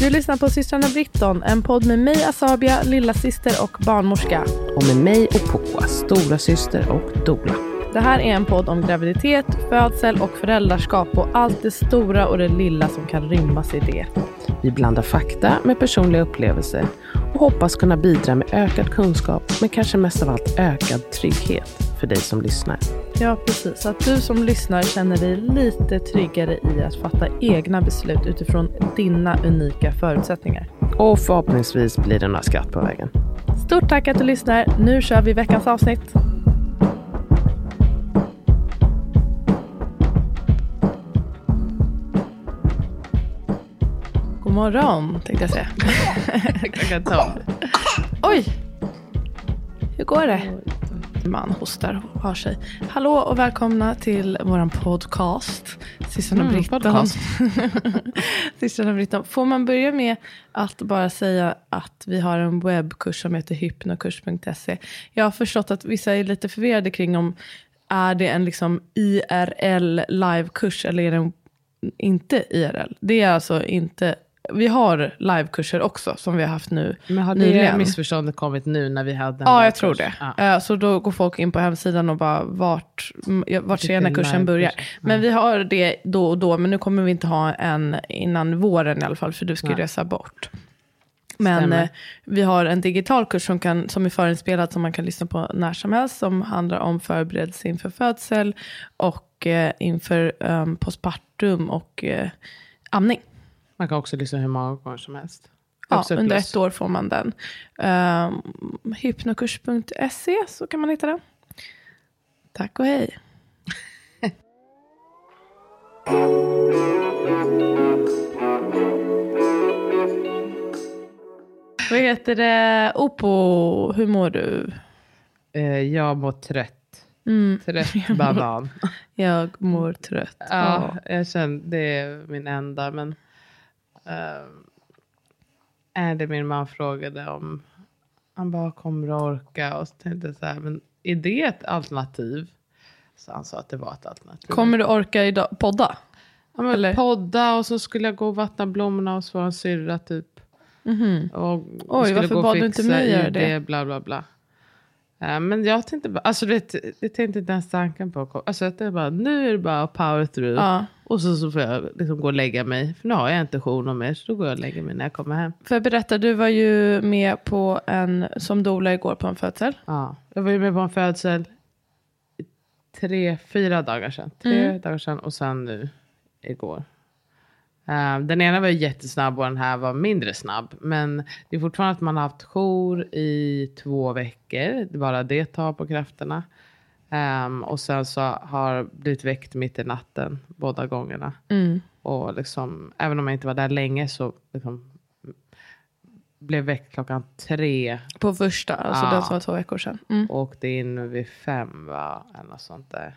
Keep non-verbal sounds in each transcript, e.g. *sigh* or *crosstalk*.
Du lyssnar på systrarna Britton, en podd med mig Asabia, lilla syster och barnmorska. Och med mig och Poa, stora syster och dola. Det här är en podd om graviditet, födsel och föräldraskap och allt det stora och det lilla som kan rymmas i det. Vi blandar fakta med personliga upplevelser och hoppas kunna bidra med ökad kunskap, men kanske mest av allt ökad trygghet för dig som lyssnar. Ja, precis. Att du som lyssnar känner dig lite tryggare i att fatta egna beslut utifrån dina unika förutsättningar. Och förhoppningsvis blir det några skratt på vägen. Stort tack att du lyssnar. Nu kör vi veckans avsnitt. God morgon, tänkte jag säga. *laughs* Klockan tolv. Oj! Hur går det? Man hostar och har sig. Hallå och välkomna till våran podcast. Systrarna Mm, Britton. podcast. *laughs* Systrarna Britton. Får man börja med att bara säga att vi har en webbkurs som heter hypnokurs.se. Jag har förstått att vissa är lite förvirrade kring om är det en liksom IRL livekurs eller är det inte IRL. Det är alltså inte, vi har livekurser också som vi har haft nu Men har det nyligen. missförståndet kommit nu när vi hade Ja, jag tror det. Ja. Eh, Så då går folk in på hemsidan och bara vart, ja, vart Vilken senare kursen börjar. livekurs? Men vi har det då och då, men nu kommer vi inte ha en innan våren i alla fall, för du ska ju resa bort. Men Stämmer. eh, vi har en digital kurs som, kan, som är förinspelad som man kan lyssna på när som helst. Som handlar om förberedelse inför födsel och eh, inför um, postpartum och eh, amning. Man kan också lyssna hur många gånger som helst. Ja, under plus. ett år får man den. Um, hypnokurs.se så kan man hitta den. Tack och hej. *laughs* Vad heter det? Opo, hur mår du? Eh, jag mår trött. Mm, Trött *laughs* banan. jag mår trött. Ja, jag känner det är min enda. Men är det min man frågade om han bara kommer att orka och så tänkte jag så här, men är det ett alternativ? Så han sa att det var ett alternativ. Kommer du orka idag, podda? ja, eller? podda och så skulle jag gå och vattna blommorna hos vår syrra typ. Mhm. Och Oj, varför bad du inte mig göra det? Bla bla bla. Eh, men jag tänkte bara, alltså det, det tänkte inte ens tanken på. Alltså att det bara, nu är det bara power through. Ja. Och så, så får jag liksom gå och lägga mig. För nu har jag inte jour mer. Så då går jag och lägger mig när jag kommer hem. För jag berätta, du var ju med på en, som doula igår på en födsel. Ja. Jag var ju med på en födsel tre, fyra dagar sedan. Tre Mm. dagar sedan och sen nu igår. Eh, den ena var jättesnabb och den här var mindre snabb. Men det är fortfarande att man har haft jour i två veckor. Bara det tar på krafterna. Ehm, och sen så har blivit väckt mitt i natten båda gångerna. Mm. Och liksom, även om jag inte var där länge så liksom, blev väckt klockan tre. På första, alltså Ja. den som var två veckor sedan. Mm. Och åkte in vid fem va? Eller något sånt där.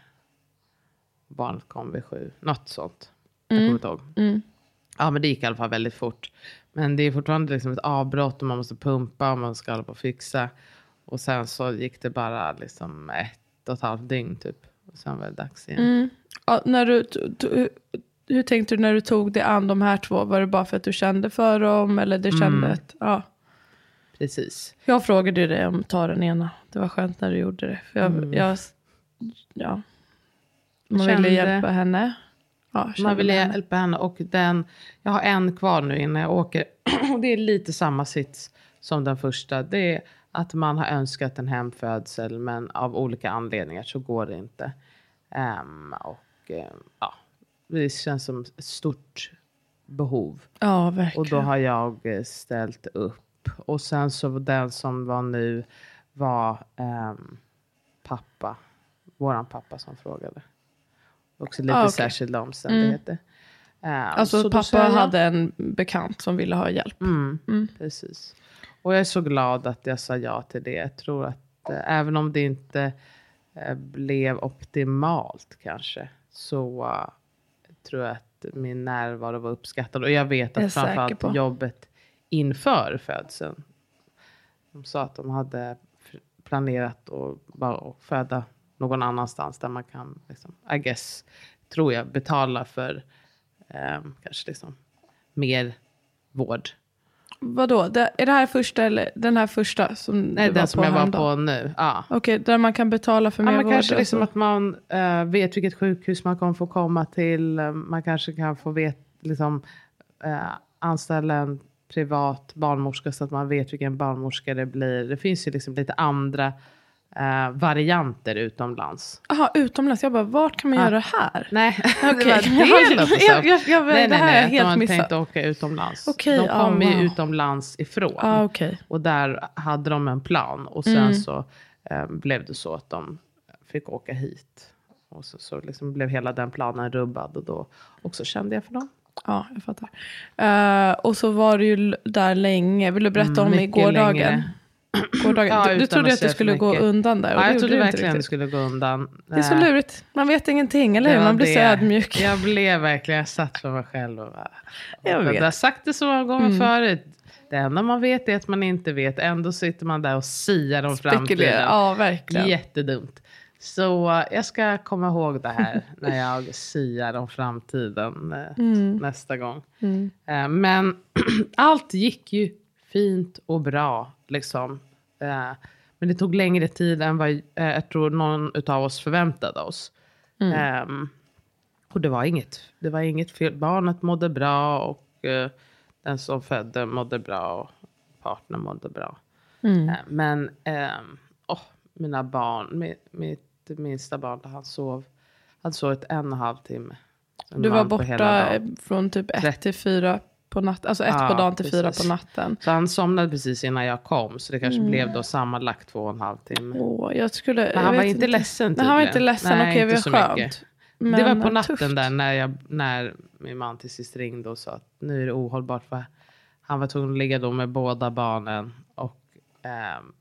Barnet kom vid sju. Något sånt. Jag kommer inte ihåg. Mm. Ja men det gick i alla fall väldigt fort. Men det är fortfarande liksom ett avbrott och man måste pumpa och man ska hålla på och fixa. Och sen så gick det bara liksom ett och ett halvt dygn typ. Och sen var det dags igen. Mm. Ja, när du, hur- hur tänkte du när du tog dig an de här två? Var det bara för att du kände för dem? Eller det kände Mm. att, ja. Precis. Jag frågade ju dig om ta den ena. Det var skönt när du gjorde det. För jag, Mm. jag, ja. Man Kände- ville hjälpa henne. Ja, Man vill henne. hjälpa henne och den, jag har en kvar nu innan jag åker. *clears throat* Och det är lite samma sits som den första. Det är att man har önskat en hemfödsel men av olika anledningar så går det inte. Ehm, och ehm, ja, det känns som ett stort behov. Ja, verkligen. Och då har jag eh, ställt upp. Och sen så den som var nu var ehm, pappa. Våran pappa som frågade. Också lite Ah, okej. särskilda omständigheter. Ehm, Alltså så då pappa jag- hade en bekant som ville ha hjälp. Mm, Mm. Precis. Och jag är så glad att jag sa ja till det. Jag tror att eh, även om det inte eh, blev optimalt kanske. Så tror jag att min närvaro var uppskattad. Och jag vet Jag att säker framförallt på. jobbet inför födseln. De sa att de hade planerat att bara föda någon annanstans där man kan, liksom, I guess, tror jag, betala för eh, kanske liksom mer vård. Vadå? Det, är det här första eller den här första som Nej, den som jag var på nu. Ja. Okej, där man kan betala för Ja, mer men vård. kanske liksom så. att man eh, vet vilket sjukhus man kommer få komma till. Man kanske kan få vet, liksom, eh, anställa en privat barnmorska så att man vet vilken barnmorska det blir. Det finns ju liksom lite andra eh, varianter utomlands. Jaha, utomlands. Jag bara, vart kan man Ja. göra det här? Nej, *laughs* Okej. det *laughs* var det låter Jag- jag- jag- nej, det nej, här nej, är att helt de har missat. tänkt åka utomlands. Okej, de ja, kommer ju wow. utomlands ifrån. Ja, okej. Och där hade de en plan. Och sen Mm. så eh, blev det så att de fick åka hit. Och så, så liksom blev hela den planen rubbad. Och då också kände jag för dem. Ja, jag fattar. Eh, och så var du ju där länge. Vill du berätta Mm, om i mycket gårdagen? längre. Gårdagen. Ja, du, du trodde att att det skulle gå undan där. Ja, jag trodde verkligen det skulle gå undan. Det är så Eh, lurigt. Man vet ingenting, eller hur? Man blir så det. ödmjuk. Jag blev verkligen, jag satt för mig själv och bara, Jag jag vet. Mm. har sagt det så många gånger förut. Det enda man vet är att man inte vet. Ändå sitter man där och siar om Spekulera. framtiden. Ja, verkligen. Jättedumt. Så eh, jag ska komma ihåg det här *laughs* när jag siar om framtiden eh, Mm. nästa gång. Mm. Men *clears throat* allt gick ju fint och bra. Liksom. Eh, men det tog längre tid än vad eh, jag tror någon av oss förväntade oss. Mm. Ehm, och det var inget, det var inget fel. Barnet mådde bra och eh, den som födde mådde bra och partnern mådde bra. Mm. Eh, Men åh, mina barn, mitt, mitt minsta barn, han sov, han sovit en och en halv timme. En Du var borta från typ ett till fyra på natten. Alltså ett Ja, på dagen till fyra precis. på natten. Så han somnade precis innan jag kom, så det kanske Mm. blev då sammanlagt två och en halv timme. Åh, jag skulle, Men jag han var vet inte ledsen Nej, han var inte tydligen. ledsen. Nej, Okej, inte vad så skönt. mycket. Men det var på natten tufft. där när, jag, när min man till sist ringde och sa att nu är det ohållbart. För han var tvungen att ligga då med båda barnen. Och ehm,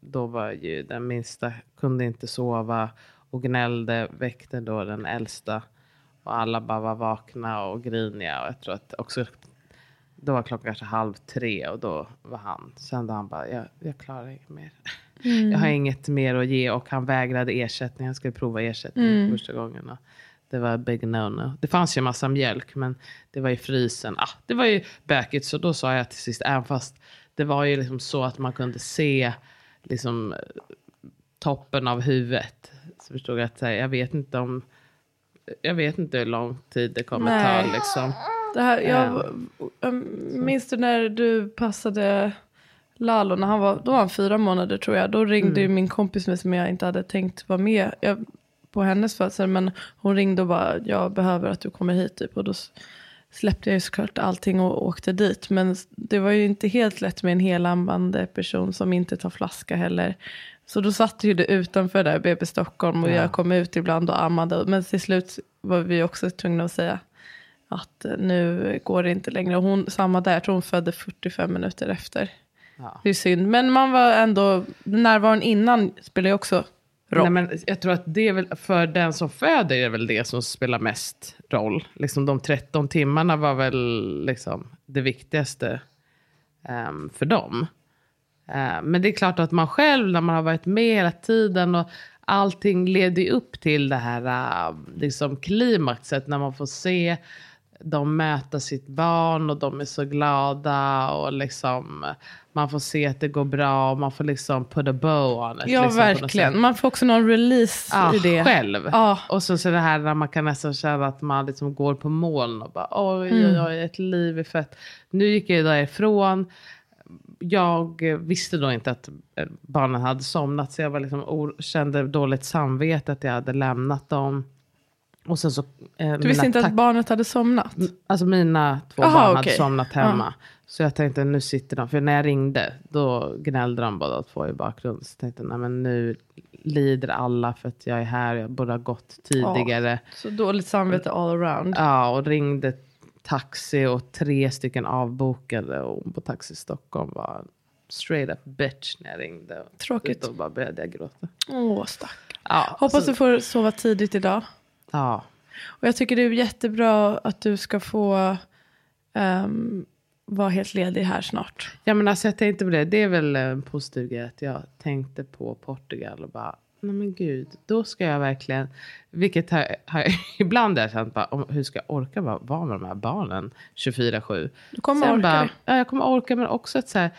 då var ju den minsta kunde inte sova och gnällde, väckte då den äldsta. Och alla bara var vakna och griniga. Och jag tror att också, då var klockan kanske halv tre och då var han, sen då han bara, jag, jag klarar inget mer. Mm. Jag har inget mer att ge och han vägrade ersättning. Han skulle prova ersättning Mm. första gången. Det var big no-no. Det fanns ju massa mjölk men det var i frysen. Ah, det var ju bökigt så då sa jag till sist, även fast det var ju liksom så att man kunde se liksom toppen av huvudet. Så förstod jag att här, jag vet inte om jag vet inte hur lång tid det kommer Nej. ta liksom. Det här, jag, Ehm, jag minns du när du passade Lalo, när han var, då var han fyra månader tror jag. Då ringde Mm. min kompis med som jag inte hade tänkt vara med jag, på hennes födsel. Men hon ringde och bara, jag behöver att du kommer hit typ. Och då släppte jag ju såklart allting och åkte dit. Men det var ju inte helt lätt med en helammande person som inte tar flaska heller. Så då satt ju det utanför där BB Stockholm och Ja. jag kom ut ibland och ammade. Men till slut var vi också tvungna att säga att eh, nu går det inte längre. Och hon, samma där, jag tror hon födde 45 minuter efter. Ja. Det är synd. Men man var ändå, närvaron innan spelar ju också roll. Nej, men jag tror att det är väl, för den som föder är det väl det som spelar mest roll. Liksom de 13 timmarna var väl liksom det viktigaste ehm, för dem. Eh, men det är klart att man själv när man har varit med hela tiden och allting leder ju upp till det här uh, liksom klimaxet när man får se dem möta sitt barn och de är så glada och liksom man får se att det går bra och man får liksom put a bow on it. ja, liksom, verkligen. Man får också någon release Ja, i det. själv. Ja. Och så, så det här när man kan nästan känna att man liksom går på moln och bara oj, Mm. oj, oj, ett liv är fett. Nu gick jag därifrån. Jag visste då inte att eh, barnen hade somnat så jag var liksom kände dåligt samvete att jag hade lämnat dem. Och sen så, eh, Du visste inte att barnet hade somnat? Alltså mina två Aha, barn okej. hade somnat hemma. Så jag tänkte nu sitter de, för när jag ringde då gnällde de båda två i bakgrunden. Så jag tänkte nej men nu lider alla för att jag är här, jag borde ha gått tidigare. Så dåligt samvete all around. Ja, och ringde taxi och tre stycken avbokade. Och på Taxi Stockholm var straight up bitch när jag ringde. Tråkigt. Då bara började jag gråta. Åh, stack. Ja, Hoppas så- du får sova tidigt idag. Ja, Och jag tycker det är jättebra att du ska få ehm, vara helt ledig här snart. Ja men alltså jag tänkte på det. Det är väl en positiv grej att jag tänkte på Portugal och bara nej men gud, då ska jag verkligen, vilket har, har *laughs* ibland har jag känt bara, om, hur ska jag orka vara, vara med de här barnen 24-7? Du kommer Sen orka bara, det. Ja, jag kommer orka, men också att så, här,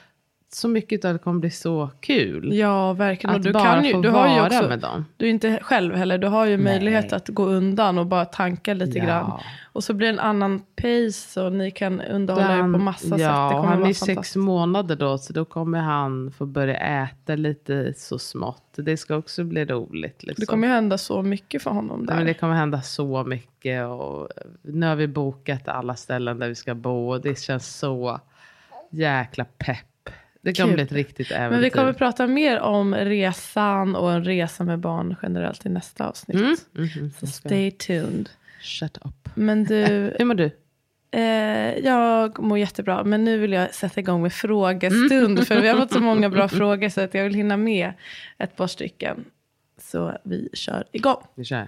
så mycket av det kommer bli så kul. Ja, verkligen. att du, bara kan ju, få du vara har ju också, med dem. du är inte själv heller. Du har ju möjlighet att gå undan och bara tanka lite Ja. grann. Och så blir det en annan pace och ni kan underhålla er på massa sätt. Det ja, kommer han vara är sex månader då, så då kommer han få börja äta lite så smått. Det ska också bli roligt. Liksom. Det kommer hända så mycket för honom Nej, där. men det kommer hända så mycket. Och nu har vi bokat alla ställen där vi ska bo. Och det känns så jäkla pepp. Det Kul. bli ett riktigt äventyr. Men vi kommer prata mer om resan och en resa med barn generellt i nästa avsnitt. Mm, mm, mm. Så stay tuned. Shut up. Men du, Hur mår du? eh, jag mår jättebra. Men nu vill jag sätta igång med frågestund. För vi har fått så *laughs* många bra frågor så att jag vill hinna med ett par stycken. Så vi kör igång. Vi kör.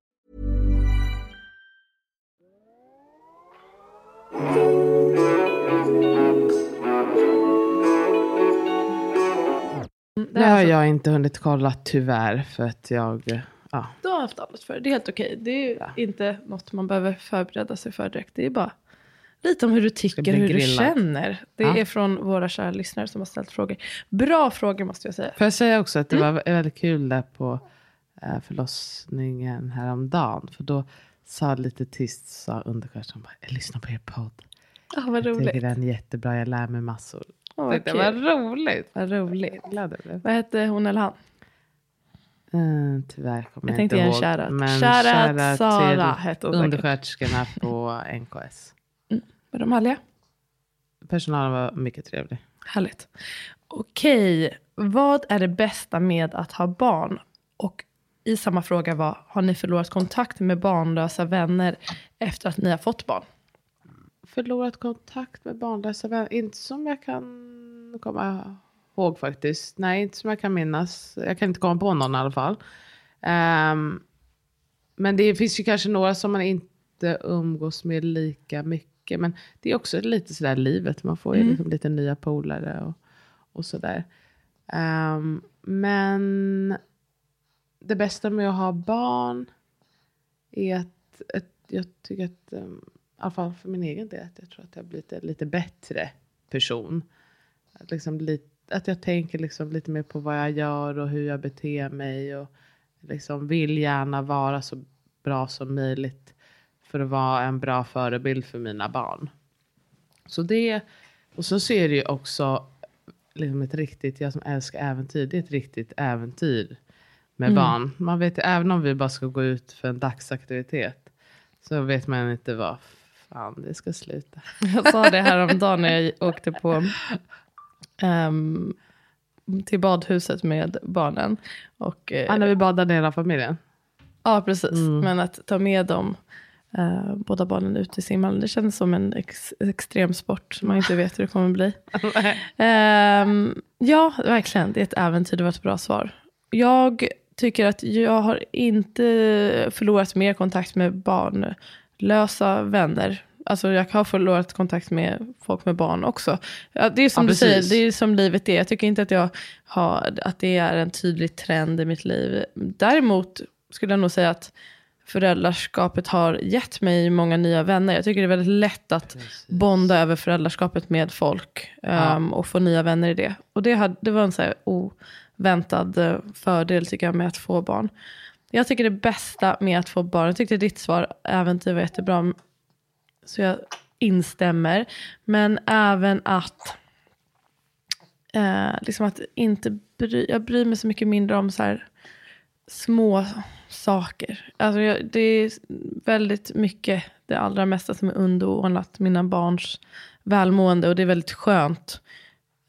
Det har jag inte hunnit kolla tyvärr. För att jag... Ja. Du har haft alldeles för det. är helt okej. Det är ju inte något man behöver förbereda sig för direkt. Det är bara lite om hur du tycker, hur du känner. Det Ja. är från våra kära lyssnare som har ställt frågor. Bra frågor måste jag säga. Får jag säga också att det Mm. var väldigt kul där på eh, förlossningen häromdagen. För då sa lite tyst, sa undersköterskan jag lyssnar på er podd. Ja, vad Jag tycker roligt. den är jättebra, jag lär mig massor. Åh, det var roligt. Vad roligt. Jag glad över. Vad hette hon eller han? Eh, tyvärr kommer Jag jag, tänkte inte ge en ihåg. shoutout. Men Shoutout Sara hette hon undersköterskorna på NKS. Var de härliga? Personalen var mycket trevlig. Härligt. Okej, vad är det bästa med att ha barn? Och i samma fråga var, har ni förlorat kontakt med barnlösa vänner efter att ni har fått barn? Förlorat kontakt med barnlösa vänner. Inte som jag kan komma ihåg faktiskt. Nej, inte som jag kan minnas. Jag kan inte komma på någon i alla fall. Ehm, men det finns ju kanske några som man inte umgås med lika mycket. Men det är också lite sådär livet. Man får ju liksom lite nya polare och, och sådär. Ehm, men det bästa med att ha barn är att, att jag tycker att, um, i alla fall för min egen del, att jag tror att jag har blivit en lite bättre person. Att, liksom, lite, att jag tänker liksom lite mer på vad jag gör och hur jag beter mig och liksom vill gärna vara så bra som möjligt för att vara en bra förebild för mina barn. Så det, och så ser det ju också liksom ett riktigt, jag som älskar äventyr, det är ett riktigt äventyr med barn. Man vet ju, även om vi bara ska gå ut för en dagsaktivitet så vet man inte vad fan det ska sluta. *laughs* Jag sa det häromdagen när jag åkte på ehm, till badhuset med barnen. Och, eh, Ja, när vi badade hela familjen. Ja, precis. Men att ta med dem, eh, båda barnen ut i simhallen, det kändes som en ex, extrem sport som man inte vet hur det kommer bli. *laughs* Ehm, ja, verkligen. Det är ett äventyr. Det var ett bra svar. Jag tycker att jag har inte förlorat mer kontakt med barnlösa vänner. Alltså jag har förlorat kontakt med folk med barn också. Ja, det är som Ja, du säger, precis. det är som livet är. Jag tycker inte att, jag har, att det är en tydlig trend i mitt liv. Däremot skulle jag nog säga att föräldraskapet har gett mig många nya vänner. Jag tycker det är väldigt lätt att bonda över föräldraskapet med folk ehm, och få nya vänner i det. Och det, hade, det var en så här oväntad väntad eh, fördel tycker jag med att få barn. Jag tycker det bästa med att få barn, jag tyckte ditt svar äventyr var jättebra, så jag instämmer. Men även att eh, liksom att inte bry, jag bryr mig så mycket mindre om så här små saker. Alltså jag, det är väldigt mycket, det allra mesta som är underordnat mina barns välmående och det är väldigt skönt.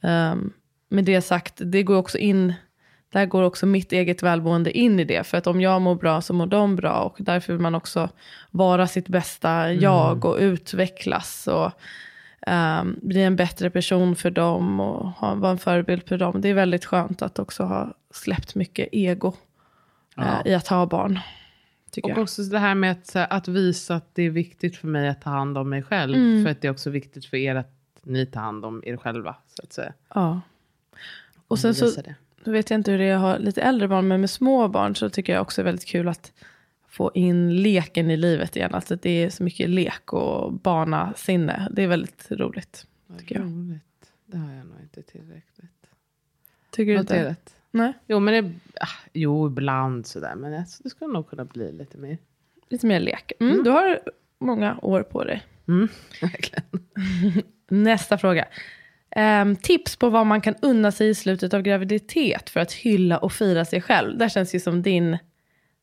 Um, med det sagt, det går också in, där går också mitt eget välmående in i det. För att om jag mår bra så mår de bra. Och därför vill man också vara sitt bästa jag och utvecklas. Och um, bli en bättre person för dem och ha, vara en förebild för dem. Det är väldigt skönt att också ha släppt mycket ego eh, i att ha barn. Och jag. också det här med att, att visa att det är viktigt för mig att ta hand om mig själv. Mm. För att det är också viktigt för er att ni tar hand om er själva. Så att säga. Ja. Och sen så Visa det. Nu vet jag inte hur det är att ha lite äldre barn, men med små barn så tycker jag också är väldigt kul att få in leken i livet igen. Alltså det är så mycket lek och barnasinne. Det är väldigt roligt. Tycker jag. Roligt. Det har jag nog inte tillräckligt. Tycker du inte? Noterat. Nej, Jo, men det, ah, jo, ibland sådär. Men det skulle nog kunna bli lite mer. lite mer lek. Mm, Du har många år på dig. Mm, *laughs* verkligen. *laughs* Nästa fråga. Ehm, tips på vad man kan unna sig i slutet av graviditet för att hylla och fira sig själv. Det känns ju som din,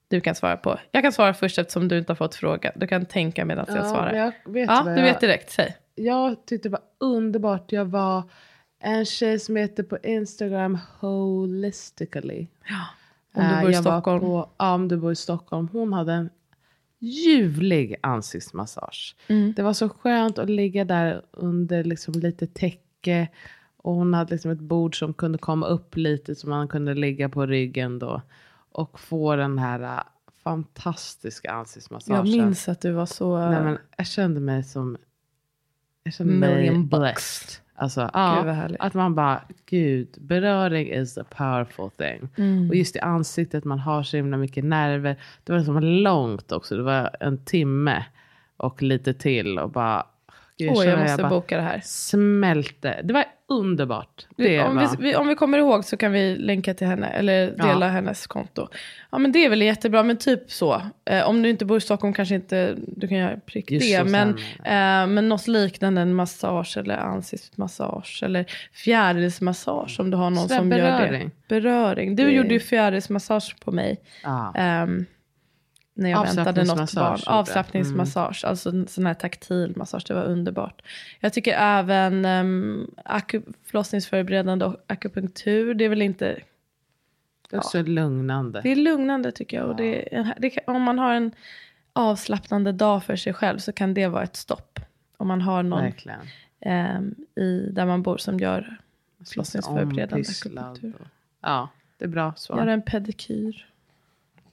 du kan svara på. Jag kan svara först eftersom du inte har fått fråga. Du kan tänka medan jag svarar. jag vet ja, du jag, vet direkt. Säg. jag tyckte det var underbart. Jag var en tjej som heter på Instagram Holistically. Om du Eh, bor i jag Stockholm. På, ja, om du bor i Stockholm. Hon hade en ljuvlig ansiktsmassage. Mm. Det var så skönt att ligga där under liksom lite täcke. Och hon hade liksom ett bord som kunde komma upp lite så man kunde ligga på ryggen då. Och få den här äh, fantastiska ansiktsmassagen. Jag minns att du var så... Nej, men jag kände mig som... Jag kände mig blessed. Alltså, ja, att man bara, gud, beröring is a powerful thing. Mm. Och just i ansiktet, man har så himla mycket nerver. Det var liksom långt också, det var en timme och lite till och bara, Åh, jag måste bara boka det här. smälte. Det var underbart. Det om, var, vi, om vi kommer ihåg så kan vi länka till henne eller dela Ja. hennes konto. Ja men det är väl jättebra, men typ så. Eh, om du inte bor i Stockholm kanske inte du kan göra prick Just det. Men, eh, men något liknande, en massage eller ansiktsmassage eller fjärilsmassage om du har någon Sådär som gör beröring. det. Beröring. Du Det- gjorde ju fjärilsmassage på mig. ja. ehm, när jag väntade något barn. Avslappningsmassage. Avslappningsmassage, alltså sån här taktil massage, det var underbart. Jag tycker även um, förlossningsförberedande och akupunktur, det är väl inte, det är också lugnande. det är lugnande tycker jag. Och det, är- det, kan- om man har en avslappnande dag för sig själv så kan det vara ett stopp. Om man har någon ehm, i, där man bor som gör förlossningsförberedande akupunktur. och- Ja, det är bra svar. Gör en pedikyr.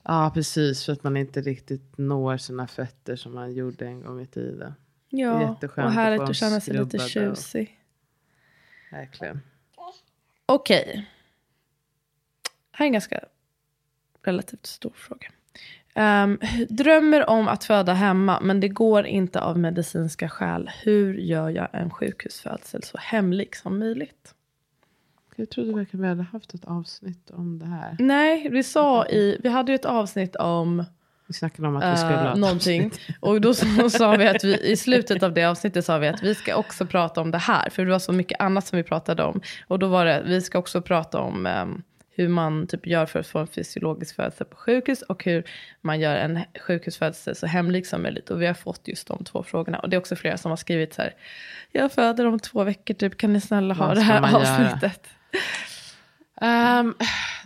Ja, precis. För att man inte riktigt når sina fötter som man gjorde en gång i tiden. Ja, och att härligt att dem känna sig lite skrubbade och- tjusig. Verkligen. Okej. Här är en ganska relativt stor fråga. Ehm, drömmer om att föda hemma, men det går inte av medicinska skäl. Hur gör jag en sjukhusfödsel så hemlik som möjligt? Jag trodde verkligen vi hade haft ett avsnitt om det här. Nej, vi sa i, vi hade ju ett avsnitt om Vi snackade om att vi skulle ha uh, ett någonting. avsnitt. Och då sa vi att vi, i slutet av det avsnittet sa vi att vi ska också prata om det här. För det var så mycket annat som vi pratade om. Och då var det, vi ska också prata om ehm, hur man typ gör för att få en fysiologisk födelse på sjukhus. Och hur man gör en sjukhusfödelse så hemlik som möjligt. Och vi har fått just de två frågorna. Och det är också flera som har skrivit så här. Jag föder om två veckor typ. Kan ni snälla ha det här man göra? Ehm,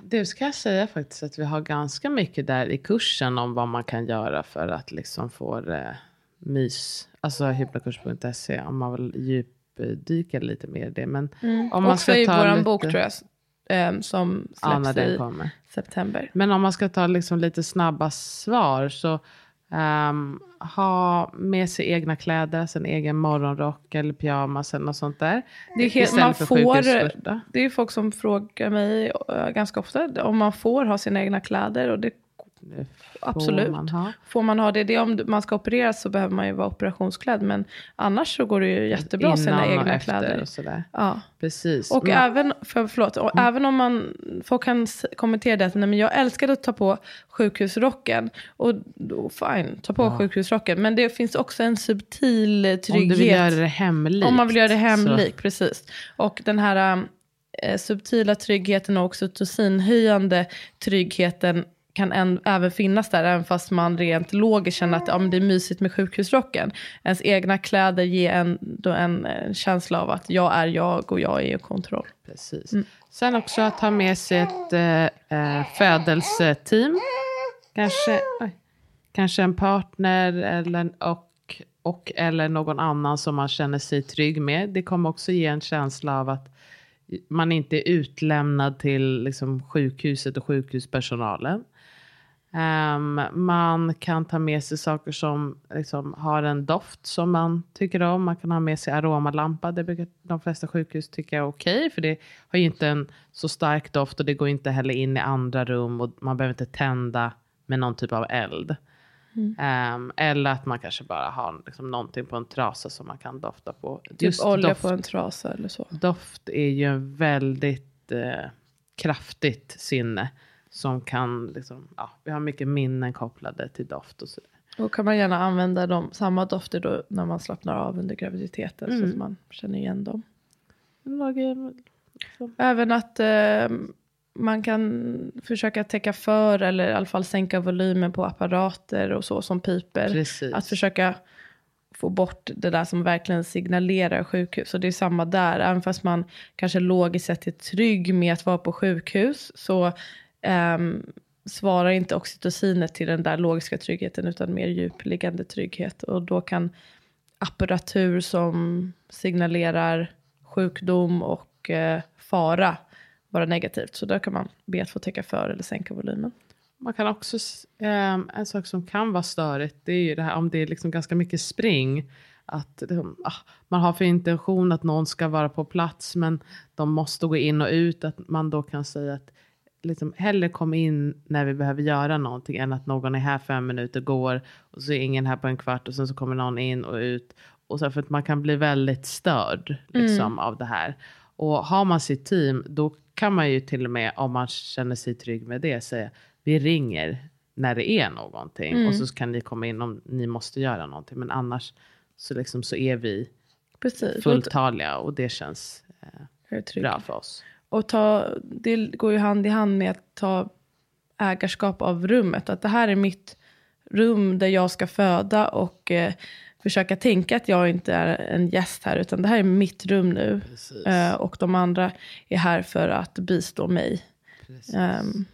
det ska jag säga faktiskt att vi har ganska mycket där i kursen om vad man kan göra för att liksom få det mys. Alltså hypnokurs.se om man vill djupdyka lite mer i det. Men om man också ska i ta vår lite, bok tror jag. ehm, som Ja, släpps den i kommer. september. Men om man ska ta liksom lite snabba svar så ehm, ha med sig egna kläder, en egen morgonrock eller pyjamas eller något sånt där. Det är helt, man får, det är folk som frågar mig äh, ganska ofta om man får ha sina egna kläder. Och det Absolut. Man ha. får man ha det. det om man ska opereras så behöver man ju vara operationsklädd. Men annars så går det ju jättebra ha sina Innan och egna efter kläder. och sådär. Ja. Precis. Och Men- även, för, förlåt, och även om man, folk kan kommentera det att nej, men jag älskade att ta på sjukhusrocken. Och då, fine, ta på sjukhusrocken. Men det finns också en subtil trygghet. Om du vill göra det hemlikt. Om man vill göra det så- hemlikt, precis. Och den här eh, subtila tryggheten och oxytocinhöjande tryggheten kan en, även finnas där, även fast man rent logiskt känner att ja, men det är mysigt med sjukhusrocken. Ens egna kläder ger en, då en, en känsla av att jag är jag och jag är i kontroll. Precis. Sen också att ha med sig ett eh, födelseteam. Kanske, oj, kanske en partner eller, och, och eller någon annan som man känner sig trygg med. Det kommer också ge en känsla av att man inte är utlämnad till liksom, sjukhuset och sjukhuspersonalen. Ehm, man kan ta med sig saker som liksom, har en doft som man tycker om. Man kan ha med sig aromalampa. Det brukar de flesta sjukhus tycka är okej. för det har ju inte en så stark doft och det går inte heller in i andra rum. Och man behöver inte tända med någon typ av eld. Ehm, eller att man kanske bara har liksom, någonting på en trasa som man kan dofta på. Typ olja doft, på en trasa eller så. doft är ju en väldigt eh, kraftigt sinne. Som kan, liksom, ja, vi har mycket minnen kopplade till doft och sådär. Då kan man gärna använda de, samma dofter då när man slappnar av under graviditeten så Mm. att man känner igen dem. Lager, Även att eh, man kan försöka täcka för eller i alla fall sänka volymen på apparater och så som piper. Precis. Att försöka få bort det där som verkligen signalerar sjukhus. Och det är samma där, även fast man kanske logiskt sett är trygg med att vara på sjukhus så um, svarar inte oxytocinet till den där logiska tryggheten utan mer djupliggande trygghet. Och då kan apparatur som signalerar sjukdom och eh, fara vara negativt. Så där kan man be att få täcka för eller sänka volymen. Man kan också, s- ehm, en sak som kan vara störigt, det är ju det här om det är liksom ganska mycket spring. Att ah, man har för intention att någon ska vara på plats men de måste gå in och ut. Att man då kan säga att liksom, hellre kom in när vi behöver göra någonting än att någon är här fem minuter, går och så är ingen här på en kvart och sen så kommer någon in och ut. Och så för att man kan bli väldigt störd liksom, av det här. Och har man sitt team, då kan man ju till och med, om man känner sig trygg med det, säga vi ringer när det är någonting. Och så kan ni komma in om ni måste göra någonting. Men annars så, liksom, så är vi Precis. fulltaliga och det känns eh, bra för oss. Och ta, det går ju hand i hand med att ta ägarskap av rummet. Att det här är mitt rum där jag ska föda och eh, försöka tänka att jag inte är en gäst här. Utan det här är mitt rum nu. Eh, och de andra är här för att bistå mig. Ehm,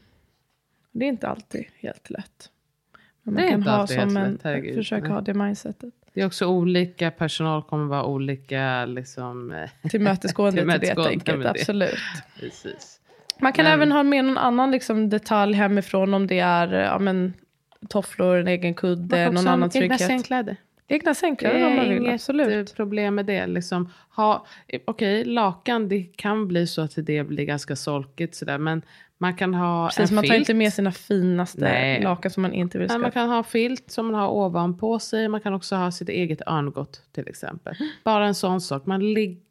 det är inte alltid helt lätt. Men man kan ha som en, lätt, försöka ha det mindsetet. Det är också olika, personal kommer vara olika liksom. eh, Tillmötesgående *laughs* till det med det. absolut. Precis. Man kan Men- även ha med någon annan liksom, detalj hemifrån om det är ja, men, tofflor, en egen kudde, någon annan Egna trygghet. sängkläder. Egna sängkläder om man är vill, inget absolut. eh, problem med det. Liksom, ha, eh, Okej, lakan, det kan bli så att det blir ganska solkigt sådär. Men man kan ha Precis, en man tar filt. inte med sina finaste Nej. lakan som man inte vill Nej, ska. man kan ha filt som man har ovanpå sig. Man kan också ha sitt eget örngott till exempel. Bara en sån sak. Man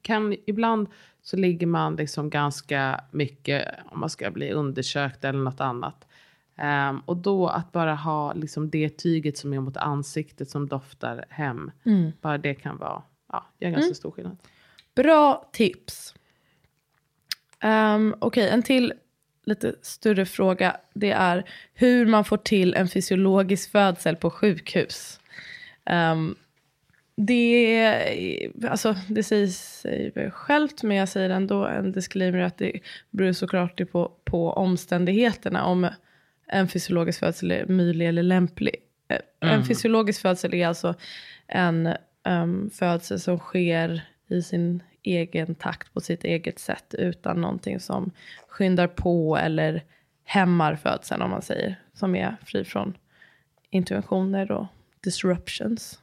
kan, ibland så ligger man liksom ganska mycket om man ska bli undersökt eller något annat. Ehm, och då att bara ha liksom det tyget som är mot ansiktet som doftar hem. Mm. Bara det kan vara, ja, gör ganska stor skillnad. Bra tips. Um, Okej, en till lite större fråga. Det är hur man får till en fysiologisk födsel på sjukhus. Um, det, är- alltså, det väl självt, men jag säger ändå en disclaimer att det beror såklart på, på omständigheterna om en fysiologisk födsel är möjlig eller lämplig. Eh, En fysiologisk födsel är alltså en um, födsel som sker i sin egen takt på sitt eget sätt utan någonting som skyndar på eller hämmar födseln om man säger. Som är fri från interventioner och disruptions.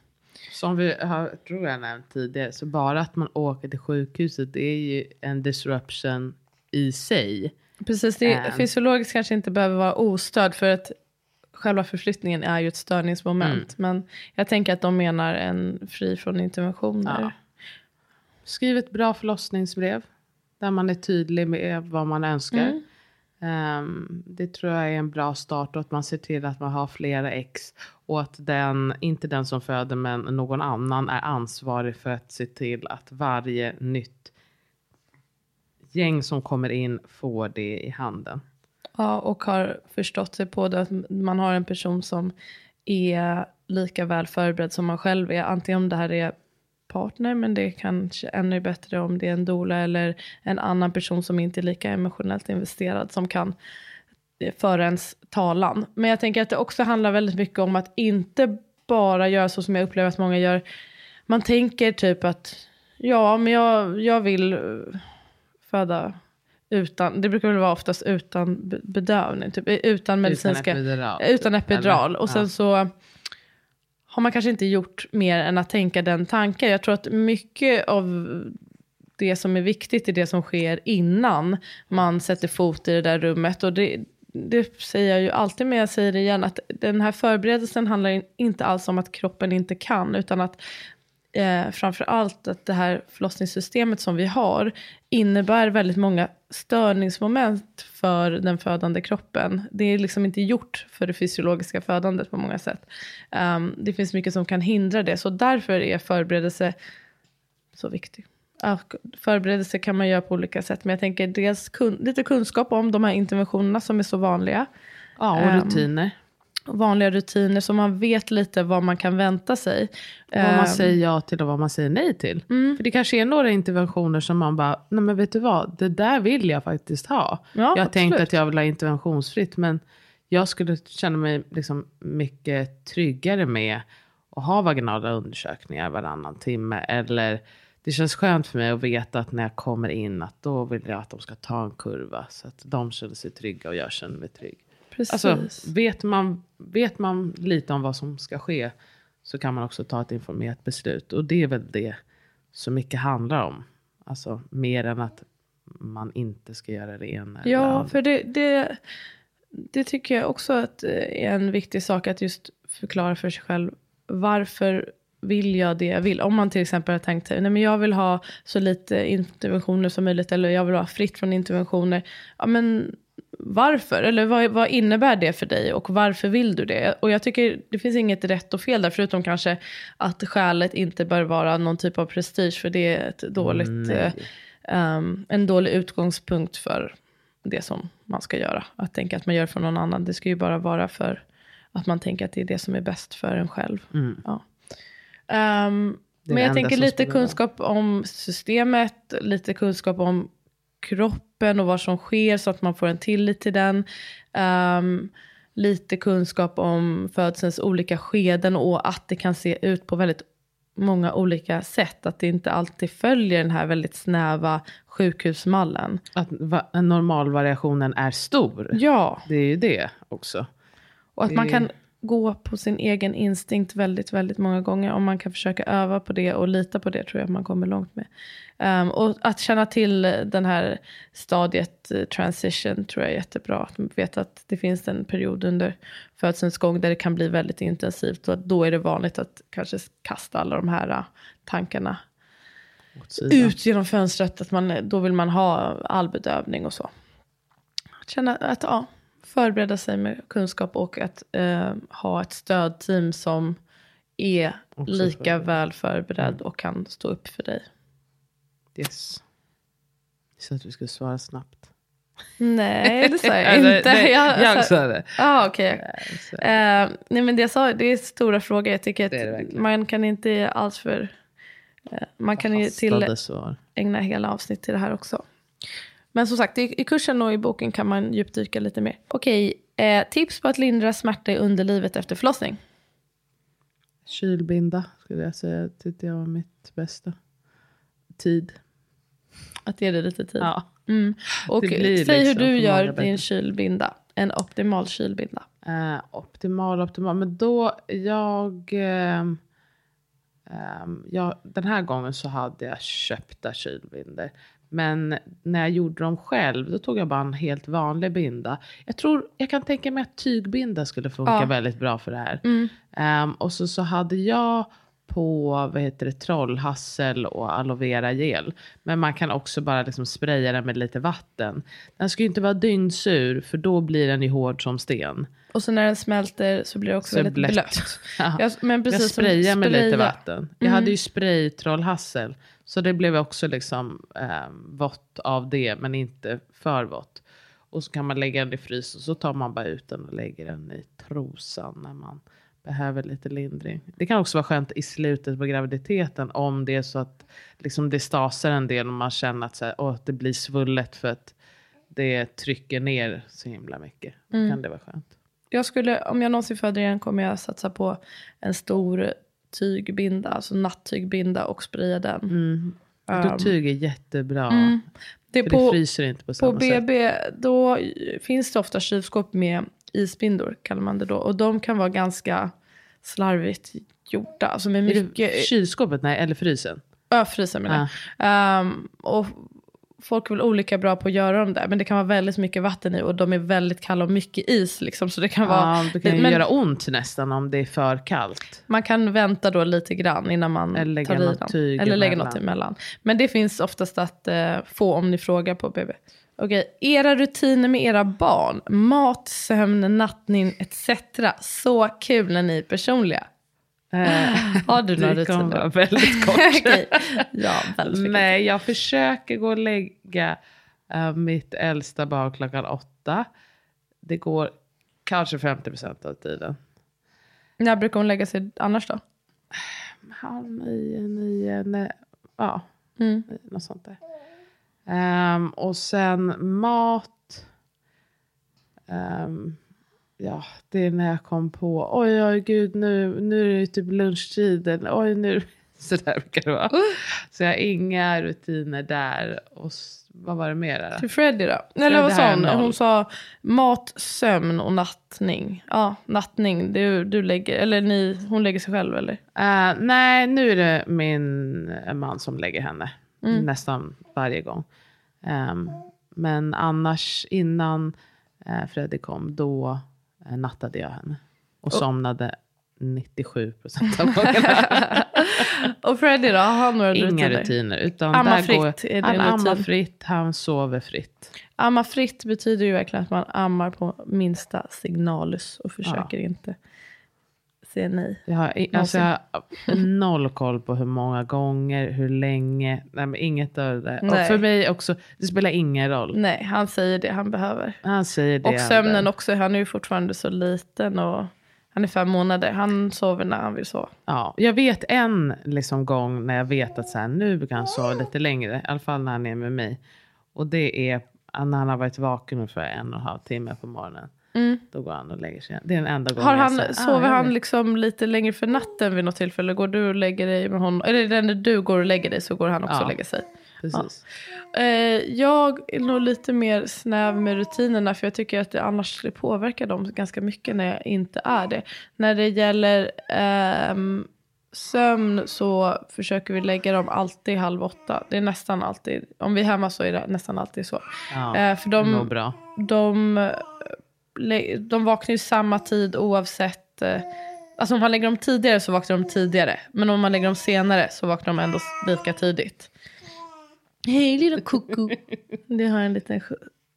Som vi har, tror jag nämnt tidigare, så bara att man åker till sjukhuset det är ju en disruption i sig. Precis, det Ehm. fysiologiskt kanske inte behöver vara ostörd för att själva förflyttningen är ju ett störningsmoment. Men jag tänker att de menar en fri från interventioner. Ja. Skriv ett bra förlossningsbrev där man är tydlig med vad man önskar. Ehm, det tror jag är en bra start och att man ser till att man har flera ex och att den, inte den som föder men någon annan är ansvarig för att se till att varje nytt gäng som kommer in får det i handen. Ja, och har förstått sig på det att man har en person som är lika väl förberedd som man själv är. Antingen om det här är partner, men det är kanske ännu bättre om det är en doula eller en annan person som inte är lika emotionellt investerad som kan eh, föra ens talan. Men jag tänker att det också handlar väldigt mycket om att inte bara göra så som jag upplever att många gör. Man tänker typ att ja, men jag, jag vill eh, föda utan, det brukar väl vara oftast utan be- bedövning, typ utan medicinska, epidural, utan epidural. Och sen så har man kanske inte gjort mer än att tänka den tanken. Jag tror att mycket av det som är viktigt är det som sker innan man sätter fot i det där rummet. Och det, det säger jag ju alltid, men jag säger det igen, att den här förberedelsen handlar inte alls om att kroppen inte kan, utan att eh, framför allt att det här förlossningssystemet som vi har innebär väldigt många störningsmoment för den födande kroppen. Det är liksom inte gjort för det fysiologiska födandet på många sätt. Ehm, det finns mycket som kan hindra det, så därför är förberedelse så viktig. Förberedelse kan man göra på olika sätt, men jag tänker dels kun, lite kunskap om de här interventionerna som är så vanliga. Ja, och Ehm, rutiner. Vanliga rutiner så man vet lite vad man kan vänta sig. Vad man Ehm, säger ja till och vad man säger nej till. Mm. För det kanske är några interventioner som man bara, nej men vet du vad, det där vill jag faktiskt ha. Ja, jag har absolut. tänkt att jag vill ha interventionsfritt, men jag skulle känna mig liksom mycket tryggare med att ha vaginala undersökningar varannan timme. Eller det känns skönt för mig att veta att när jag kommer in att då vill jag att de ska ta en kurva. Så att de känner sig trygga och jag känner mig trygg. Precis. Alltså, vet, man, vet man lite om vad som ska ske så kan man också ta ett informerat beslut. Och det är väl det som mycket handlar om. Alltså mer än att man inte ska göra det ena eller Ja, andra. för det, det, det tycker jag också att är en viktig sak att just förklara för sig själv. Varför vill jag det jag vill? Om man till exempel har tänkt nej men jag vill ha så lite interventioner som möjligt eller jag vill ha fritt från interventioner. Ja men varför? Eller vad, vad innebär det för dig och varför vill du det? Och jag tycker det finns inget rätt och fel där, förutom kanske att skälet inte bör vara någon typ av prestige, för det är ett dåligt, ehm, en dålig utgångspunkt för det som man ska göra. Att tänka att man gör för någon annan, det ska ju bara vara för att man tänker att det är det som är bäst för en själv. Mm. Ja. Är men jag tänker lite kunskap om systemet, lite kunskap om kroppen och vad som sker så att man får en tillit till den. Ehm, lite kunskap om födselns olika skeden och att det kan se ut på väldigt många olika sätt. Att det inte alltid följer den här väldigt snäva sjukhusmallen. Att va- normalvariationen är stor. Ja, Det är ju det också. och att man kan gå på sin egen instinkt väldigt, väldigt många gånger. Om man kan försöka öva på det och lita på det tror jag att man kommer långt med. Ehm, och att känna till den här stadiet eh, transition tror jag är jättebra. Att man vet att det finns en period under födselns gång där det kan bli väldigt intensivt. Och då är det vanligt att kanske kasta alla de här eh, tankarna ut genom fönstret. Att man, då vill man ha all bedövning och så. Att känna att, ja, förbereda sig med kunskap och att eh, ha ett stödteam som är Också lika förberedd. väl förberedd och kan stå upp för dig. Yes. Så att vi skulle svara snabbt. Nej, det sa jag *laughs* inte. nej, jag, jag sa det. Ah. Så- Eh, nej men det jag sa, det är stora frågor. Jag tycker Det det att man kan inte ge allt för... Eh, man kan ju till, svar. ägna hela avsnitt till det här också. Men som sagt, i, i kursen och i boken kan man djupdyka lite mer. Okej, eh, tips på att lindra smärta i underlivet efter förlossning. Kylbinda skulle jag säga. Tyckte jag var mitt bästa. Tid. Att ge det lite tid. Ja. Mm. Och säg liksom hur du gör bättre. din kylbinda. En optimal kylbinda. Eh, optimal, optimal. Men då, jag, ehm, ehm, jag... Den här gången så hade jag köpta kylbindor. Men när jag gjorde dem själv, då tog jag bara en helt vanlig binda. Jag tror, jag kan tänka mig att tygbinda skulle funka Ja. väldigt bra för det här. Mm. Ehm, och så, så hade jag på vad heter det, trollhassel och aloe vera gel. Men man kan också bara liksom spraya den med lite vatten. Den ska ju inte vara dygnsur för då blir den ju hård som sten. Och så när den smälter så blir det också Så väldigt blött. blött. *laughs* Ja. Jag, men precis jag sprayar med lite vatten. Jag hade ju spraytrollhassel. Så det blev också liksom eh, vått av det men inte för vått. Och så kan man lägga den i frysen. Så tar man bara ut den och lägger den i trosan när man behöver lite lindring. Det kan också vara skönt i slutet på graviditeten om det är så att liksom det stasar en del och man känner att så här, åh, det blir svullet för att det trycker ner så himla mycket. Då Mm. kan det vara skönt. Jag skulle, om jag någonsin föder igen kommer jag satsa på en stor tygbinda, alltså nattygbinda och spraya den. Mm. Um, Då tyg är jättebra. Mm. Det För på, det fryser inte på på samma sätt. BB, då finns det ofta kylskåp med isbindor, kallar man det då. Och de kan vara ganska slarvigt gjorda. Alltså med mycket, kylskåpet? Nej, eller frysen? ja, frysen menar jag. Ehm, och folk är väl olika bra på att göra dem där. Men det kan vara väldigt mycket vatten i och de är väldigt kalla och mycket is. Liksom, så det kan vara, Ja, det kan ju men göra ont nästan om det är för kallt. man kan vänta då lite grann innan man Eller lägga tar i något den. tyg Eller lägga något emellan. Men det finns oftast att eh, få om ni frågar på BB. Okej, era rutiner med era barn. Mat, sömn, nattning etc. Så kul när ni är personliga. Har du *laughs* några det kommer rutiner? vara väldigt kort. *laughs* Okej. Ja, väldigt. Nej, jag försöker gå och lägga eh, mitt äldsta barn klockan åtta. Det går kanske 50 procent av tiden. När brukar hon lägga sig annars då? Halv nio, nio, nej, ja, Mm. något sånt där. Ehm, och sen mat. Ehm, ja, det är när jag kom på. Oj, oj, gud, nu, nu är det typ lunchtid. Eller, oj, nu. *laughs* Så där brukar det vara. Så jag har inga rutiner där. Och vad var det mer? Till Freddie då? Freddy Eller vad sa hon? Hon sa mat, sömn och nattning. Ja, nattning. Du, du lägger, eller ni, hon lägger sig själv eller? Eh, nej, nu är det min man som lägger henne. Nästan varje gång. Ehm, men annars innan uh, Freddy kom, då uh, nattade jag henne. Och somnade 97 procent av gångerna. *laughs* Och Freddie då? Har han några Inga rutiner? rutiner. Utan Amma fritt, går, är det han ammar fritt, han sover fritt. Amma fritt betyder ju verkligen att man ammar på minsta signalus och försöker inte säga nej. Jag har, alltså jag har noll koll på hur många gånger, hur länge. Nej, men inget av det där. Och Nej. för mig också, det spelar ingen roll. Nej, han säger det han behöver. Han säger det. Och sömnen ändå. också, han är ju fortfarande så liten och han är fem månader. Han sover när han vill sova. Ja, jag vet en liksom, gång när jag vet att så här, nu kan han sova lite längre. I alla fall när han är med mig. Och det är när han har varit vaken ungefär en och en halv timme på morgonen. Då går han och lägger sig. Det är den enda gången Har jag han, säger, sover ah, jag han liksom lite längre för natten vid något tillfälle? Går du och lägger dig med honom? Eller när du går och lägger dig så går han också Ja. och lägger sig? Precis. Eh, jag är nog lite mer snäv med rutinerna för jag tycker att det annars skulle påverka dem ganska mycket när jag inte är det. När det gäller ehm, sömn så försöker vi lägga dem alltid halv åtta. Det är nästan alltid, om vi är hemma så är det nästan alltid så. Ja, Eh, för de, de, de vaknar ju samma tid oavsett. eh, Alltså om man lägger dem tidigare så vaknar de tidigare. Men om man lägger dem senare så vaknar de ändå lika tidigt. Hej lilla koko. *laughs* Det har en liten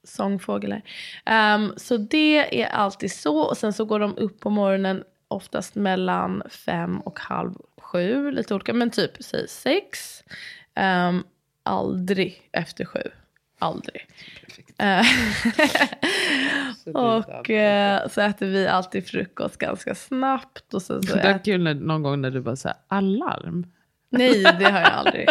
sångfågel här. Ehm, så det är alltid så. Och sen så går de upp på morgonen oftast mellan fem och halv sju. Lite olika. Men typ säg sex. Ehm, aldrig efter sju. Aldrig. Eh, *laughs* och eh, så äter vi alltid frukost ganska snabbt. Och sen så Det är kul när, någon gång när du bara säger alarm. Nej, det har jag *laughs* aldrig.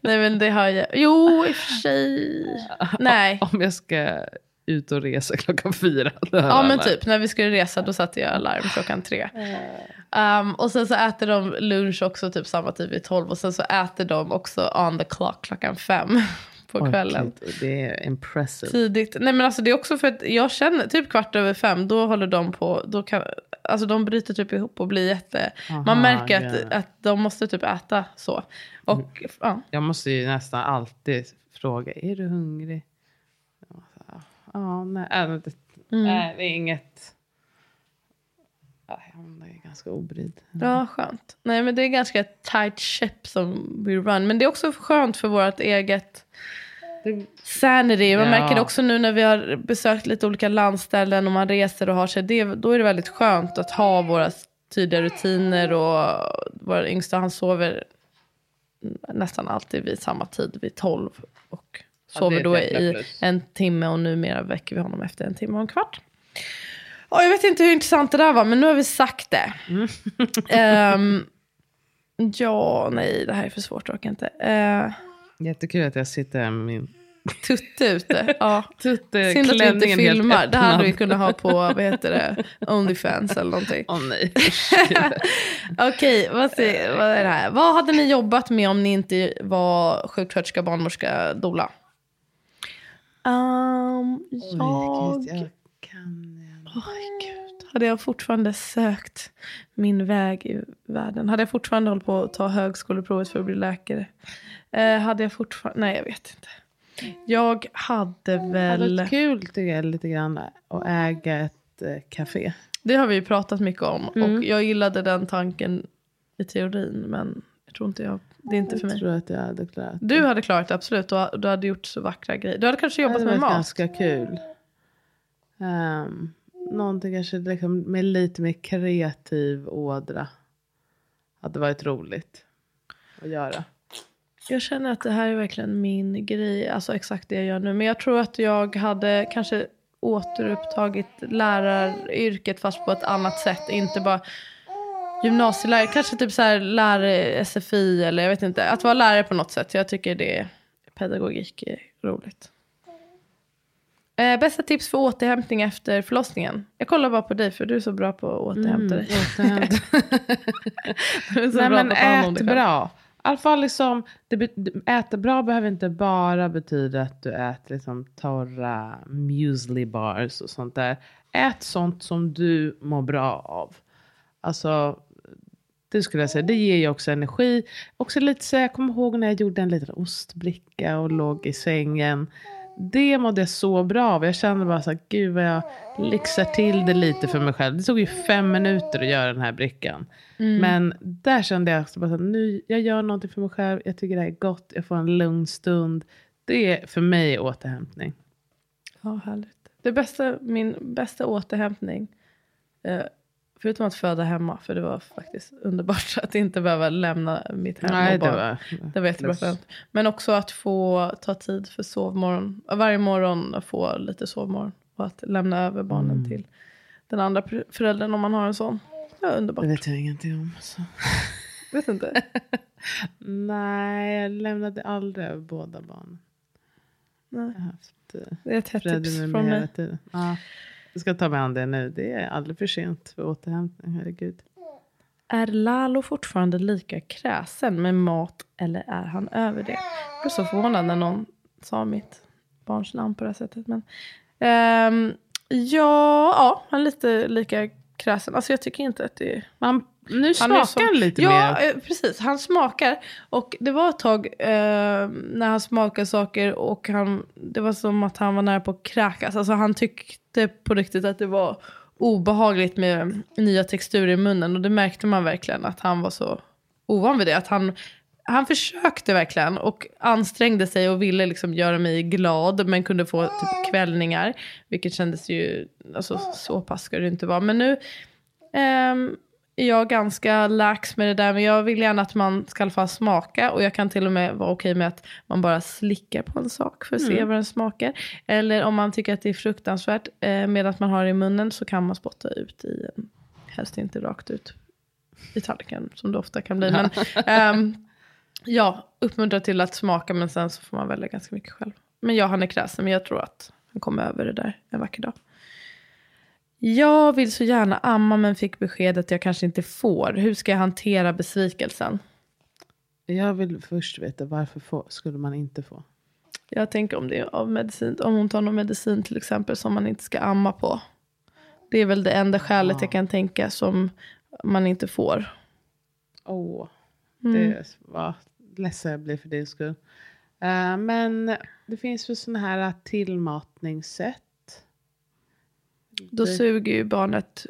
Nej, men det har jag. Jo, i och för sig. *laughs* Nej. Om jag ska ut och resa klockan fyra. Ja, men typ när vi skulle resa då satte jag alarm klockan tre. Um, och sen så äter de lunch också typ samma tid vid tolv. Och sen så äter de också on the clock klockan fem på kvällen. gud, Det är impressive. Tidigt. Nej men alltså det är också för att jag känner typ kvart över fem då håller de på. Då kan, alltså de bryter typ ihop och blir jätte. Aha, man märker att, ja. att de måste typ äta så. Och ja. Jag måste ju nästan alltid fråga, är du hungrig? Ja, nej, äh, det, Mm. nej, det är inget. Hon är ganska obrydd. Ja, skönt. Nej, men det är ganska tight ship som we run. Men det är också skönt för vårt eget sanity. Man Ja. märker det också nu när vi har besökt lite olika landställen och man reser och har sig. Det, då är det väldigt skönt att ha våra tydliga rutiner och vår yngsta han sover nästan alltid vid samma tid, vid tolv. Och sover det då i plus. en timme och numera väcker vi honom efter en timme och en kvart. Ja, jag vet inte hur intressant det där var, men nu har vi sagt det. Mm. *laughs* Ehm, ja, nej, det här är för svårt, jag orkar inte. Uh, Jättekul att jag sitter här med min tutte ute. Ja. tutte Synd att vi inte filmar. Det hade vi kunnat ha på, vad heter det, Onlyfans eller någonting. Åh nej. *laughs* Okej, vad, vad är det här? Vad hade ni jobbat med om ni inte var sjuksköterska, barnmorska, doula? Um, jag... Oj, Gud, jag kan. Oj, Gud. Hade jag fortfarande sökt min väg i världen? Hade jag fortfarande hållit på att ta högskoleprovet för att bli läkare? Eh, hade jag fortfarande... Nej, jag vet inte. Jag hade Det hade väl... varit kul tycker jag lite grann att äga ett eh, café. Det har vi ju pratat mycket om. Mm. Och jag gillade den tanken i teorin. Men jag tror inte jag... Det är inte för Jag mig. tror att jag hade klarat det. Du hade klarat det absolut. Du, du hade gjort så vackra grejer. Du hade kanske Det jobbat hade med varit mat. ganska kul. Um, någonting kanske liksom med lite mer kreativ ådra. Hade varit roligt att göra. Jag känner att det här är verkligen min grej. Alltså exakt det jag gör nu. Men jag tror att jag hade kanske återupptagit läraryrket fast på ett annat sätt. Inte bara gymnasielärare. Kanske typ så här lärare SFI eller jag vet inte. Att vara lärare på något sätt. Jag tycker det är pedagogik är roligt. Eh, bästa tips för återhämtning efter förlossningen? Jag kollar bara på dig för du är så bra på att återhämta dig. Återhämta. *laughs* Du är så Nej bra men på att ta hand om ät dig själv. bra. I alla fall liksom, det, äta bra behöver inte bara betyda att du äter liksom torra muesli bars och sånt där. Ät sånt som du mår bra av. Alltså, det skulle jag säga. Det ger ju också energi. Också lite så jag kommer ihåg när jag gjorde en liten ostbricka och låg i sängen. Det mådde jag så bra av. Jag kände bara så här, gud vad jag lyxar till det lite för mig själv. Det tog ju fem minuter att göra den här brickan. Men där kände jag också bara så här, nu, jag gör någonting för mig själv. Jag tycker det här är gott. Jag får en lugn stund. Det är för mig återhämtning. Ja, härligt. Det bästa, min bästa återhämtning, eh, förutom att föda hemma, för det var faktiskt underbart *laughs* att inte behöva lämna mitt hem Nej, och det var, Det var jättebra skönt. Men också att få ta tid för sovmorgon. Varje morgon få lite sovmorgon. Och att lämna över barnen Mm. till den andra föräldern om man har en sån. Ja, underbart. det vet jag ingenting om. Så. *laughs* Vet inte. *laughs* Nej, jag lämnade aldrig över båda barnen. Nej. Jag har haft eh, Det är ett hett tips från mig. Ja, jag ska ta mig an det nu. Det är aldrig för sent för återhämtning. Herregud. Är Lalo fortfarande lika kräsen med mat eller är han över det? Jag blev så förvånad när någon sa mitt barns namn på det här sättet. Men, ehm, ja, ja, han är lite lika kräsen. Alltså jag tycker inte att det är... Man, nu smakar han lite ja, mer. eh, precis. Han smakar. Och det var ett tag eh, när han smakade saker och han, det var som att han var nära på att kräkas. Alltså han tyckte på riktigt att det var obehagligt med nya texturer i munnen. Och det märkte man verkligen att han var så ovan vid det. Att han, han försökte verkligen och ansträngde sig och ville liksom göra mig glad. Men kunde få typ kvällningar. Vilket kändes ju, alltså så pass ska det inte vara. Men nu är jag ganska lax med det där. Men jag vill gärna att man ska i alla fall smaka. Och jag kan till och med vara okej med att man bara slickar på en sak för att se vad den smakar. Eller om man tycker att det är fruktansvärt eh, med att man har det i munnen så kan man spotta ut i en, helst inte rakt ut i tallriken som det ofta kan bli. Men *laughs* ehm, ja, uppmuntra till att smaka men sen så får man välja ganska mycket själv. Men ja, han är kräsen men jag tror att han kommer över det där en vacker dag. Jag vill så gärna amma men fick beskedet att jag kanske inte får. Hur ska jag hantera besvikelsen? Jag vill först veta varför få, skulle man inte få? Jag tänker om det är av medicin, om hon tar någon medicin till exempel som man inte ska amma på. Det är väl det enda skälet jag kan tänka som man inte får. Åh, Mm. det var ledsen jag blir för din skull. Eh, men det finns väl sådana här tillmatningssätt. Då Det- suger ju barnet.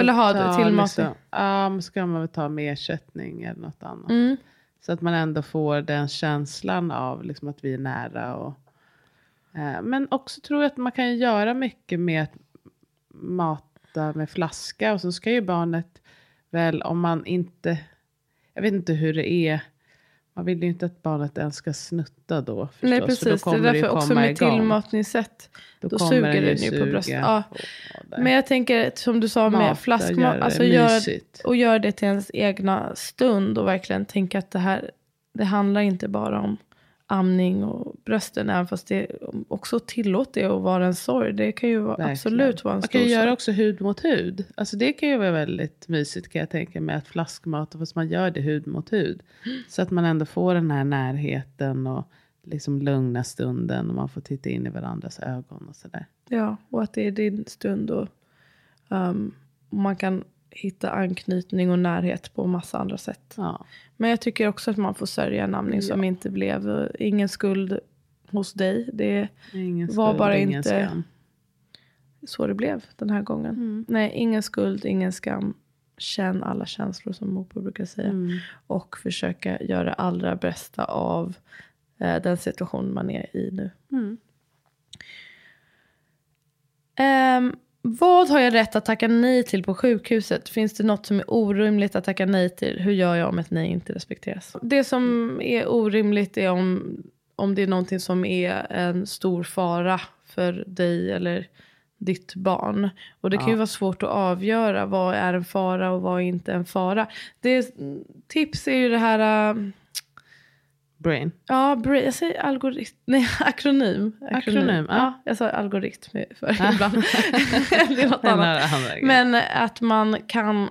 Eller ha ta, tillmatning. Liksom, ja, men så kan man väl ta med ersättning eller något annat. Mm. Så att man ändå får den känslan av liksom, att vi är nära. Och, eh, men också tror jag att man kan göra mycket med att mata med flaska. Och så ska ju barnet väl, om man inte, jag vet inte hur det är Man vill ju inte att barnet ens ska snutta då. Förstås, Nej för precis, då det är därför också med igång. tillmatningssätt. Då, kommer suger den ju på bröstet. Ja. Men jag tänker som du sa Mata, med flaskmat, alltså gör, och gör det till ens egna stund och verkligen tänka att det här, det handlar inte bara om amning och brösten, även fast det också tillåt det att vara en sorg. Det kan ju vara, absolut vara en Man stor kan ju göra också hud mot hud. Alltså det kan ju vara väldigt mysigt kan jag tänka mig. Att flaskmata fast man gör det hud mot hud. Så att man ändå får den här närheten och liksom lugna stunden. Och man får titta in i varandras ögon och sådär. Ja, och att det är din stund och um, man kan hitta anknytning och närhet på massa andra sätt. Ja. Men jag tycker också att man får sörja en amning som inte blev, eh, ingen skuld hos dig. Det Ingen Var skuld, bara inte- skam. så det blev den här gången. Nej, ingen skuld, ingen skam. Känn alla känslor som Mopo brukar säga. Och försöka göra det allra bästa av eh, den situation man är i nu. Ehm, vad har jag rätt att tacka nej till på sjukhuset? Finns det något som är orimligt att tacka nej till? Hur gör jag om ett nej inte respekteras? Det som är orimligt är om, om det är någonting som är en stor fara för dig eller ditt barn. Och det kan ju vara svårt att avgöra vad är en fara och vad är inte en fara. Det, tips är ju det här... Brain. Ja, bra- jag säger algoritm. Nej, *laughs* akronym. Akronym, ja. ja. Jag sa algoritm för ibland. *laughs* *laughs* det är något annat. Men att man kan,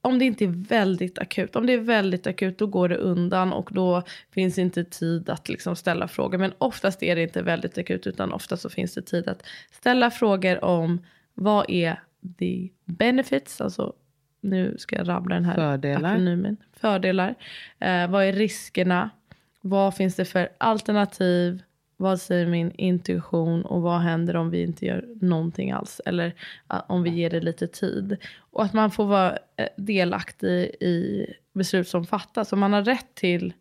om det inte är väldigt akut, om det är väldigt akut då går det undan och då finns inte tid att liksom ställa frågor. Men oftast är det inte väldigt akut utan oftast så finns det tid att ställa frågor om vad är the benefits, alltså nu ska jag rabbla den här Fördelar. akronymen. Fördelar. Eh, vad är riskerna? Vad finns det för alternativ? Vad säger min intuition? Och vad händer om vi inte gör någonting alls? Eller om vi ger det lite tid? Och att man får vara eh, delaktig i beslut som fattas. Och man har rätt till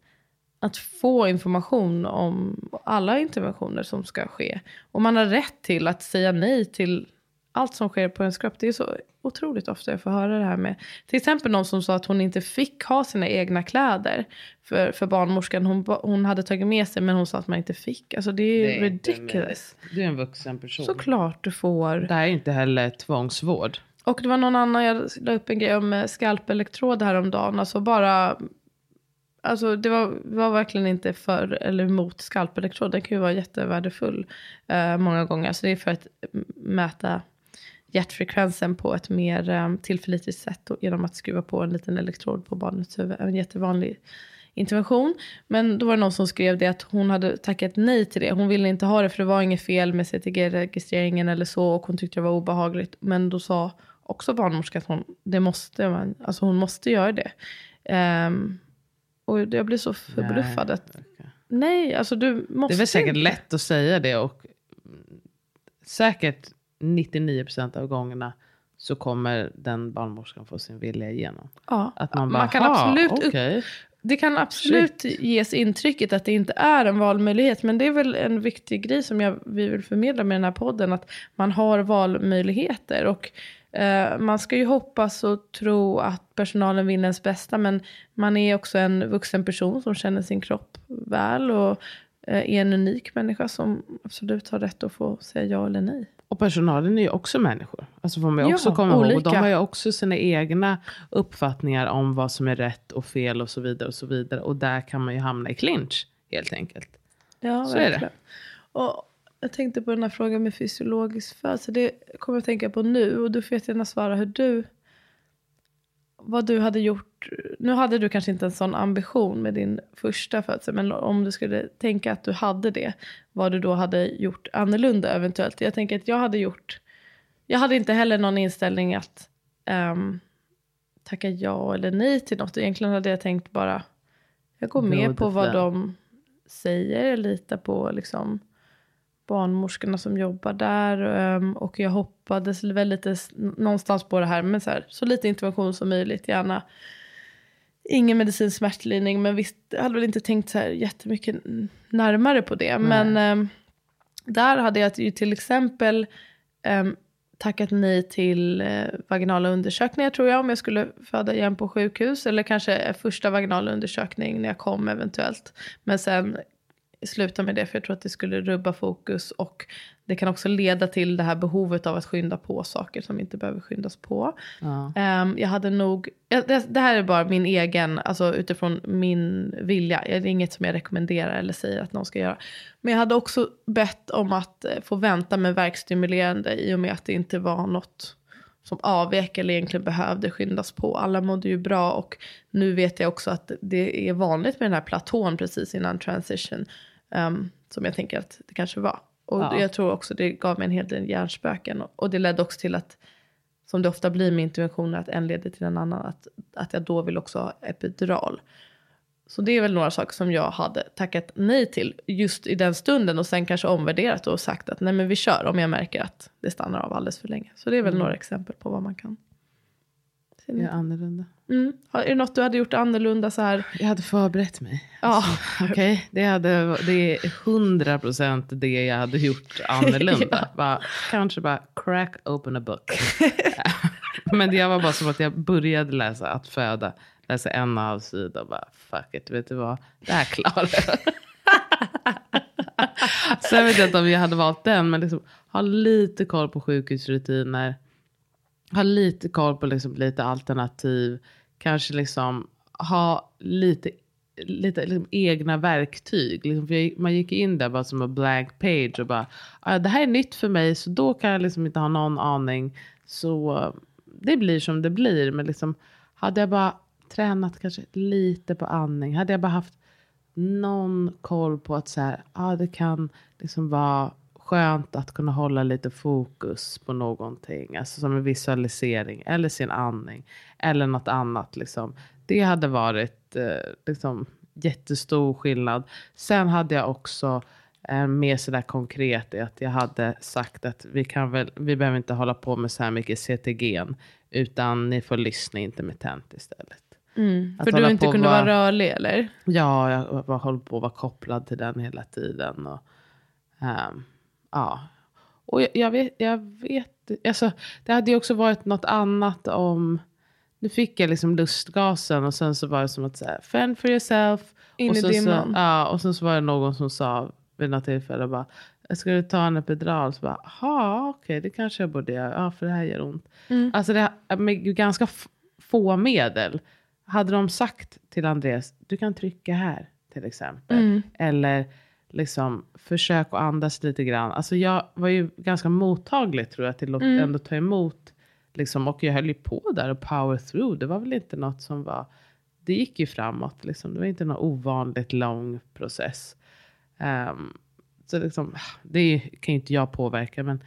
att få information om alla interventioner som ska ske. Och man har rätt till att säga nej till allt som sker på ens kropp. Det är så otroligt ofta jag får höra det här med till exempel någon som sa att hon inte fick ha sina egna kläder för, för barnmorskan. Hon, hon hade tagit med sig men hon sa att man inte fick. Alltså det är, inte ridiculous. Du är en vuxen person. Såklart du får. Det här är inte heller tvångsvård. Och det var någon annan, jag la upp en grej om eh, skalpelektrod häromdagen. Alltså bara, alltså det var, var verkligen inte för eller emot skalpelektrod. Den kan ju vara jättevärdefull eh, många gånger. Så det är för att mäta hjärtfrekvensen på ett mer eh, tillförlitligt sätt och, genom att skruva på en liten elektrod på barnets huvud. En jättevanlig intervention. Men då var det någon som skrev det att hon hade tackat nej till det. Hon ville inte ha det för det var inget fel med CTG-registreringen eller så och hon tyckte det var obehagligt. Men då sa också barnmorskan att hon, det måste man, alltså hon måste göra det. Ehm, och jag blir så förbluffad Nej, att nej, alltså du måste Det är väl säkert inte. lätt att säga det och säkert 99% av gångerna så kommer den barnmorskan få sin vilja igenom. Ja, Att man bara, kan "Ha, absolut upp, okej." Det kan absolut ges intrycket att det inte är en valmöjlighet. Men det är väl en viktig grej som jag, vi vill förmedla med den här podden. Att man har valmöjligheter. Och eh, man ska ju hoppas och tro att personalen vill ens bästa. Men man är också en vuxen person som känner sin kropp väl. Och eh, är en unik människa som absolut har rätt att få säga ja eller nej. Och personalen är ju också människor. Alltså får man ju Ja, också komma ihåg. Och de olika. har ju också sina egna uppfattningar om vad som är rätt och fel och så vidare. Och så vidare. Och där kan man ju hamna i clinch helt enkelt. Ja, Så är det. verkligen. Och jag tänkte på den här frågan med fysiologisk födsel. Det kommer jag att tänka på nu. Och du får jättegärna svara hur du... Vad du hade gjort. Nu hade du kanske inte en sån ambition med din första födsel. Men om du skulle tänka att du hade det. Vad du då hade gjort annorlunda eventuellt. Jag tänker att jag hade gjort... Jag hade inte heller någon inställning att ehm, tacka ja eller nej till något. Egentligen hade jag tänkt bara... Jag går med på vad de säger. Jag litar på liksom barnmorskorna som jobbar där. ehm, och jag hoppades väl lite någonstans på det här. Men så, här, så lite intervention som möjligt. Gärna ingen medicinsk smärtlindring. Men visst, jag hade väl inte tänkt så här jättemycket närmare på det. Men ehm, där hade jag ju till exempel ehm, tackat nej till eh, vaginala undersökningar tror jag om jag skulle föda igen på sjukhus. Eller kanske första vaginala undersökning när jag kom eventuellt. Men sen sluta med det för jag tror att det skulle rubba fokus och det kan också leda till det här behovet av att skynda på saker som inte behöver skyndas på. Ja. Ehm, jag hade nog, det här är bara min egen, alltså utifrån min vilja. Det är inget som jag rekommenderar eller säger att någon ska göra. Men jag hade också bett om att eh, få vänta med verkstimulerande i och med att det inte var något som avvek eller egentligen behövde skyndas på. Alla mådde ju bra och nu vet jag också att det är vanligt med den här platån precis innan transition. Ehm, som jag tänker att det kanske var. Och Ja. jag tror också det gav mig en hel del hjärnspöken. Och, och det ledde också till att, som det ofta blir med interventioner, att en leder till en annan. Att, att jag då vill också ha epidural. Så det är väl några saker som jag hade tackat nej till just i den stunden och sen kanske omvärderat och sagt att nej men vi kör om jag märker att det stannar av alldeles för länge. Så det är väl några exempel på vad man kan. Är annorlunda. Mm. Är det något du hade gjort annorlunda så här? Jag hade förberett mig. Ja, Okej, det, hade, det är hundra procent det jag hade gjort annorlunda. *laughs* bara, kanske bara crack open a book. *laughs* Men det var bara som att jag började läsa Att föda. Läsa en avsida och bara fuck it, vet du vad? Det här klarar jag. *laughs* Sen vet jag inte om jag hade valt den, men liksom, ha lite koll på sjukhusrutiner. Ha lite koll på liksom lite alternativ. Kanske liksom ha lite, lite liksom egna verktyg. Liksom, för jag, man gick in där bara som en blank page och bara, ah, det här är nytt för mig så då kan jag liksom inte ha någon aning. Så eh, det blir som det blir. Men liksom, hade jag bara tränat kanske lite på andning. Hade jag bara haft någon koll på att så här, ah, det kan liksom vara skönt att kunna hålla lite fokus på någonting. Alltså som en visualisering eller sin andning. Eller något annat. Liksom. Det hade varit eh, liksom, jättestor skillnad. Sen hade jag också eh, mer sådär konkret i att jag hade sagt att vi, kan väl, vi behöver inte hålla på med så här mycket CTG. Utan ni får lyssna intermittent istället. Att för du inte kunde vara- vara rörlig eller? Ja, jag var, höll på att vara kopplad till den hela tiden. Och, ehm, ja. och jag, jag vet, jag vet alltså, det hade ju också varit något annat om, nu fick jag liksom lustgasen och sen så var det som att säga, fend for yourself. In och i dimman. ja, och sen så var det någon som sa vid något tillfälle bara, ska du ta en epidural? Så bara, jaha, okej, det kanske jag borde göra. Ja, för det här gör ont. Mm. Alltså det, med ganska få medel. Hade de sagt till Andreas, du kan trycka här till exempel. Mm. Eller liksom försök att andas lite grann. Alltså jag var ju ganska mottaglig tror jag till att Mm. ändå ta emot. Liksom, och jag höll ju på där och power through. Det var väl inte något som var, det gick ju framåt. Liksom. Det var inte någon ovanligt lång process. Ehm, så liksom, det kan ju inte jag påverka. Men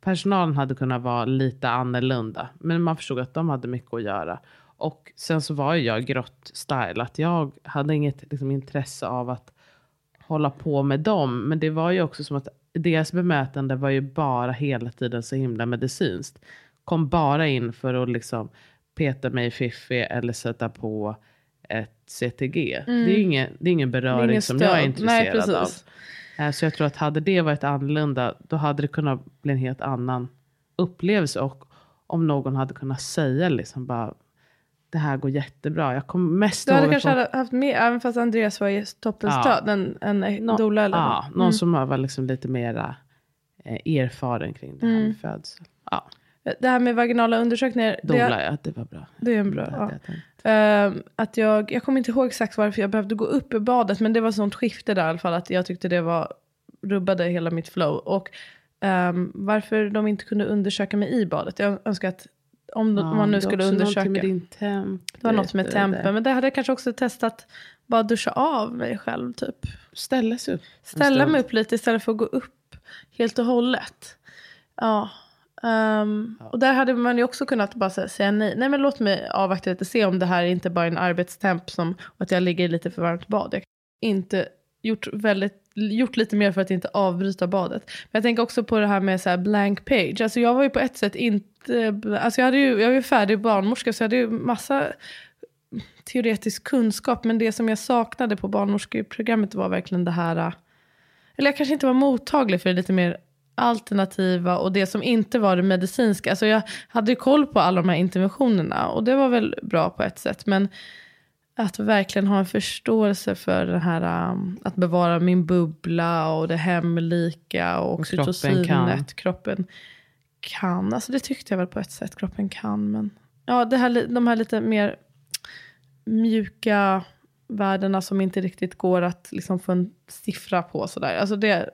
personalen hade kunnat vara lite annorlunda. Men man förstod att de hade mycket att göra. Och sen så var ju jag grott-style. Att jag hade inget liksom, intresse av att hålla på med dem. Men det var ju också som att deras bemötande var ju bara hela tiden så himla medicinskt. Kom bara in för att liksom peta mig i fiffi eller sätta på ett CTG. Det, är ingen, det är ingen beröring ingen som jag är intresserad Nej, av. Eh, Så jag tror att hade det varit annorlunda, då hade det kunnat bli en helt annan upplevelse. Och om någon hade kunnat säga liksom bara, det här går jättebra. Jag kommer mest Du hade kanske hade haft med, även fast Andreas var toppenstöd, en, en Nå- doula eller Ja, någon Mm. som var liksom lite mera eh, erfaren kring det här Mm. med födsel. Ja, Det här med vaginala undersökningar, doula, det, ja, det var bra. det är en bra. Det Ja. Ehm, att jag, jag kommer inte ihåg exakt varför jag behövde gå upp i badet, men det var sånt skifte där i alla fall, att jag tyckte det var, rubbade hela mitt flow. Och ehm, varför de inte kunde undersöka mig i badet. Jag önskar att om, de, om man nu skulle undersöka. med din temp. Det var något med tempen, men det hade jag kanske också testat, bara duscha av mig själv typ. Ställa sig upp. Ställa mig upp lite istället för att gå upp helt och hållet. Ja. ehm, Och där hade man ju också kunnat bara säga, säga nej. Nej men låt mig avvakta lite, se om det här är inte bara är en arbetstemp som och att jag ligger i lite för varmt bad. Jag har inte gjort, väldigt, gjort lite mer för att inte avbryta badet. Men jag tänker också på det här med så här blank page. Alltså jag var ju på ett sätt inte, alltså jag, hade ju, jag var ju färdig barnmorska så jag hade ju massa teoretisk kunskap. Men det som jag saknade på barnmorskeprogrammet var verkligen det här. Eller jag kanske inte var mottaglig för det lite mer alternativa och det som inte var det medicinska. Alltså jag hade ju koll på alla de här interventionerna och det var väl bra på ett sätt. Men att verkligen ha en förståelse för det här um, att bevara min bubbla och det hemlika och oxytocinet. kan. Kroppen kan. Alltså det tyckte jag väl på ett sätt kroppen kan. Men ja, det här, de här lite mer mjuka värdena som inte riktigt går att liksom få en siffra på. Sådär. Alltså det,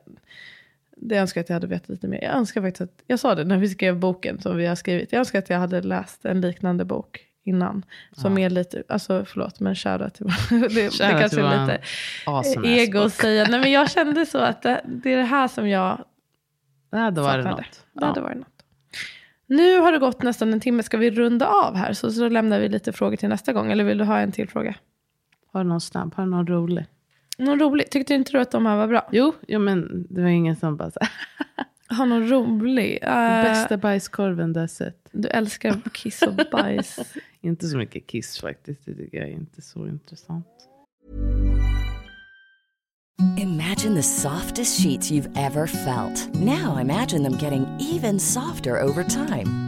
det önskar jag att jag hade vetat lite mer. Jag önskar faktiskt att, jag sa det när vi skrev boken som vi har skrivit. Jag önskar att jag hade läst en liknande bok innan. Som är lite, alltså förlåt men shoutout till *laughs* det, det kanske är lite awesome ego att säga. Nej men jag kände så att det, det är det här som jag Det hade varit saknade. något. Det hade varit något. Nu har det gått nästan en timme. Ska vi runda av här? Så, så lämnar vi lite frågor till nästa gång. Eller vill du ha en till fråga? Har du någon snabb? Har du någon rolig? Någon rolig? Tyckte inte du att de här var bra? Jo, jo men det var ingen som bara så *laughs* Har någon rolig? Eh, bästa bajskorven du har sett. Du älskar kiss och bajs. *laughs* Inte så mycket kiss faktiskt. Det tycker jag är inte så intressant. Imagine the softest sheets you've ever felt. Now imagine them getting even softer over time.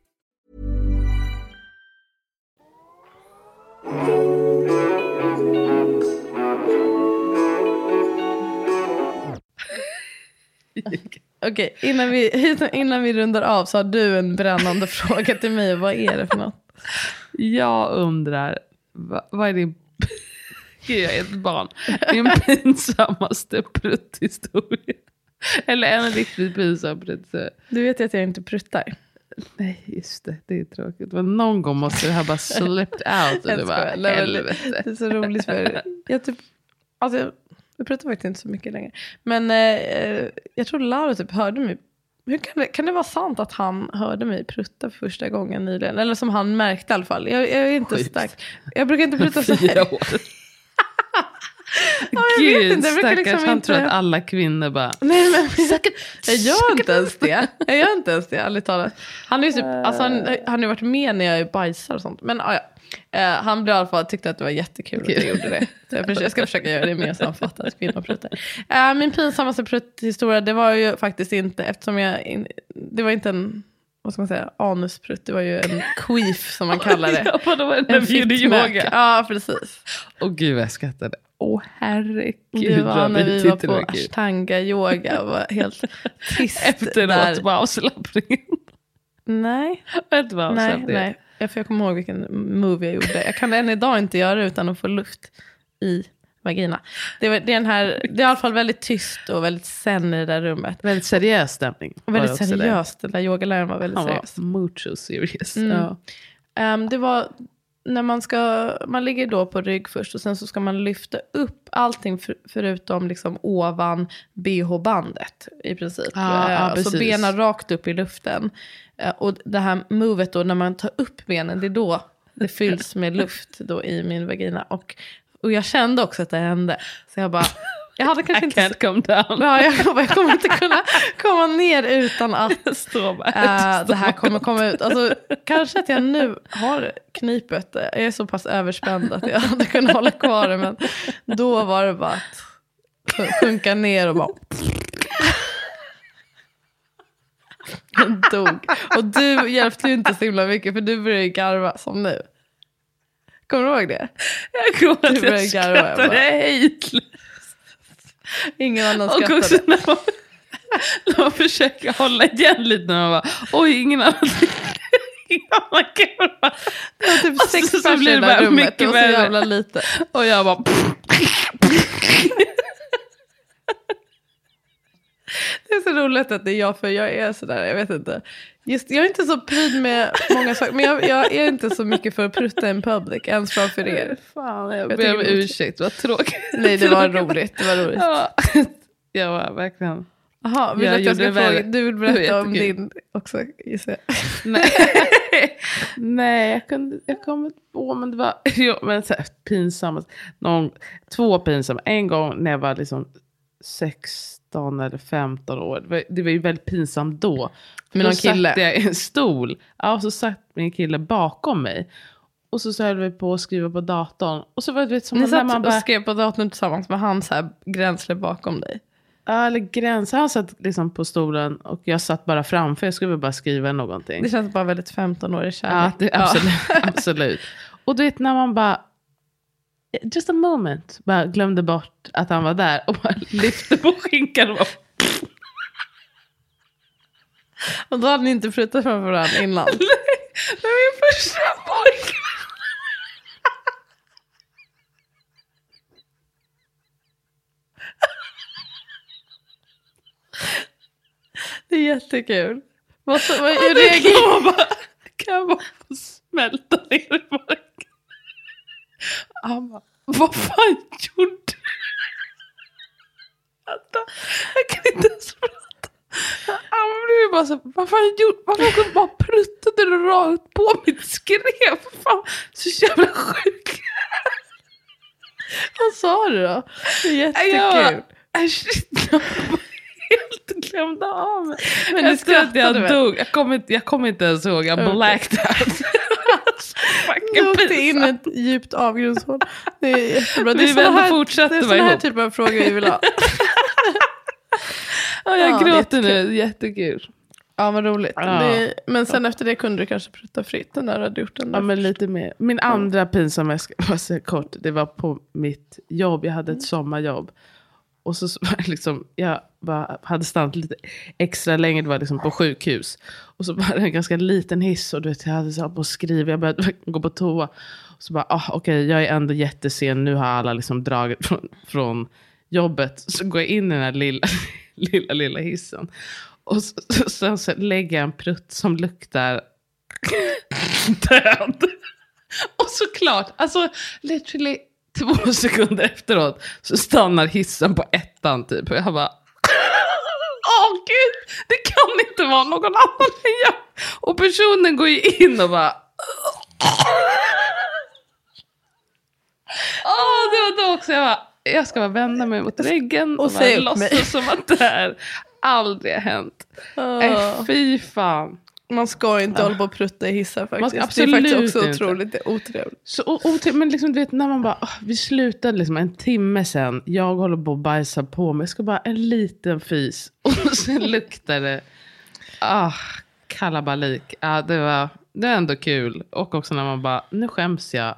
Okej, innan, vi, *laughs* innan vi rundar av så har du en brännande *laughs* fråga till mig. Vad är det för något? Jag undrar, vad, vad är din... *laughs* Gud, jag är ett barn. Din pinsammaste prutthistoria. Eller en riktigt pinsam prutthistoria. Du vet ju att jag inte pruttar. *laughs* Nej, just det. Det är tråkigt. Men någon gång måste det här bara slipped *laughs* out. Och det bara, helvete. Det är så roligt för *laughs* jag typ, alltså jag, jag pratar faktiskt inte så mycket längre. Men eh, jag tror Laura typ hörde mig. Hur kan, det, kan det vara sant att han hörde mig prutta för första gången nyligen? Eller som han märkte i alla fall. Jag, jag är inte Sjukt. stark. Jag brukar inte prutta så Fyra här. år. Ja, Gud, inte, stackars. liksom Han inte- tror att alla kvinnor bara... Nej, men, jag gör inte ens det. Jag gör inte ens det, ärligt talat. Han, är ju typ, alltså, han, han har ju varit med när jag bajsar och sånt. Men ja. Eh, han blev i alla fall, tyckte att det var jättekul att jag gjorde det. Så jag, ska försöka göra det mer sammanfattat. Uh, *laughs* min pinsammaste prutthistoria, det var ju faktiskt inte, eftersom jag, in, det var inte en, vad ska man säga, anusprutt. Det var ju en queef som man kallar det. *laughs* Ja, vadå, En yoga? Ja, precis. Åh gud vad jag skrattade. Åh herregud. Det var vad när vi var det på kul. ashtanga-yoga och var helt *laughs* tyst Efteråt där. bara avslappningen. Nej, Vet du vad nej, nej. Jag, för jag kommer ihåg vilken movie jag gjorde. Jag kan än idag inte göra det utan att få luft i vagina. Det, var, det, är den här, det är i alla fall väldigt tyst och väldigt zen i det där rummet. Väldigt seriös stämning. Var väldigt det också där. Den där yogaläraren var väldigt Han var seriös. mucho serious. Mm. Ja. Ehm, det var när man ska, man ligger då på rygg först och sen så ska man lyfta upp allting för, förutom liksom ovan bh-bandet i princip. Ja, Eh, precis. så benen rakt upp i luften. Eh, och det här movet då när man tar upp benen, det är då det fylls med luft då i min vagina. Och, och jag kände också att det hände. Så jag bara, jag hade kanske I inte... can't come down. Ja, jag, bara, jag kommer inte kunna komma ner utan att *laughs* Stråbar. Eh, det här kommer komma ut. Alltså, kanske att jag nu har knipet. Jag är så pass överspänd att jag hade kunnat hålla kvar det. Men då var det bara att sjun- sjunka ner och bara... Jag dog. Och du hjälpte ju inte så himla mycket för du började garva som nu. Kommer du ihåg det? Jag kommer att jag skrattade hejdlöst. Ingen annan Och också skrattade. när man, när man försöker hålla igen lite när man bara, oj ingen annan kul. Det var typ sex personer i det där rummet. mycket Det var så jävla lite. Och jag bara... *laughs* Det är så roligt att det är jag för jag är sådär, jag vet inte. Just, jag är inte så pryd med många saker, men jag, jag är inte så mycket för att prutta in public, ens framför er. Fan, jag Jag ber om ursäkt. Vad tråkigt. Nej, det var *laughs* roligt. Det var roligt. Ja, jag var verkligen... Jaha, vill Jag att jag ska det fråga? Du vill berätta om din också, gissar jag. Nej, *laughs* Nej jag, kunde, jag kommer inte på, men det var jo, men så här, pinsamt. Någon, två pinsamma. En gång när jag var liksom 16 eller 15 år. Det var, det var ju väldigt pinsamt då. Med då någon kille? satt jag i en stol. Ja, och så satt min kille bakom mig. Och så höll vi på att skriva på datorn. Och så var det som Ni satt man bara... och skrev på datorn tillsammans med han så här gränsle bakom dig. Ja, eller gräns. Han satt liksom på stolen och jag satt bara framför. Jag skulle bara skriva någonting. Det känns bara väldigt 15-årig kärlek. Ja, det, absolut, absolut. *laughs* Och du vet när man bara, just a moment, bara glömde bort att han var där och bara *laughs* lyfte på skinkan och bara, Och då hade ni inte flyttat framför varandra innan. *laughs* det var min första pojke. Det är jättekul. Vad, så- vad, hur reagerar kan man bara, kan jag bara smälta ner i. Han bara, vad fan gjorde du? Jag kan inte ens prata. Han blev bara så vad fan gjorde Varför bara pruttade du rakt på mitt skrev? Fan, så jävla sjuk. Vad sa du då? Är Jag jättekul. bara, äh, shit, jag helt glömde av mig. Men jag du skrattade jag dog. Jag kommer inte, jag kommer inte ens ihåg. Jag blacked out. Åkte in ett djupt avgrundshål. Det är jättebra. Det är ändå här, det är såna här typer av frågor vi vill ha. *laughs* Ja, jag Ja, gråter jättekul. nu. Jättekul. Ja, vad roligt. Ja. Det, men sen efter det kunde du kanske prutta fritt när du hade gjort den där. Ja, men lite mer. Min andra pinsamma, jag ska bara säga kort, det var på mitt jobb. Jag hade ett sommarjobb. Och så *laughs* var det liksom, jag bara, hade stannat lite extra länge, det var liksom på sjukhus. Och så var det en ganska liten hiss och du vet, jag hade så på att skriva, jag började *laughs* gå på toa. Och så bara, ah, okej, jag är ändå jättesen, nu har alla liksom dragit från, från jobbet. Så går jag in i den här lilla, *laughs* lilla, lilla hissen. Och så, så, sen så lägger jag en prutt som luktar död. Och såklart, alltså literally *laughs* två sekunder efteråt så stannar hissen på ettan typ. Och jag bara, *laughs* åh gud, det kan inte vara någon annan än jag. Och personen går ju in och bara, *laughs* åh det var då också jag bara, jag ska bara vända mig mot väggen och, Och bara låtsas som att det här aldrig har hänt. Ah. Äh, fy fan. Man ska inte hålla på och prutta i hissar faktiskt. Man ska det är faktiskt absolut också inte. otroligt otrevligt. Så, och, till- men liksom, du vet, när man bara, "Åh, vi slutade liksom en timme sen, jag håller på att bajsa på mig, jag ska bara en liten fis. *laughs* Och sen luktar det, ah, kalabalik. Ja, det, var, det är ändå kul. Och också när man bara, nu skäms jag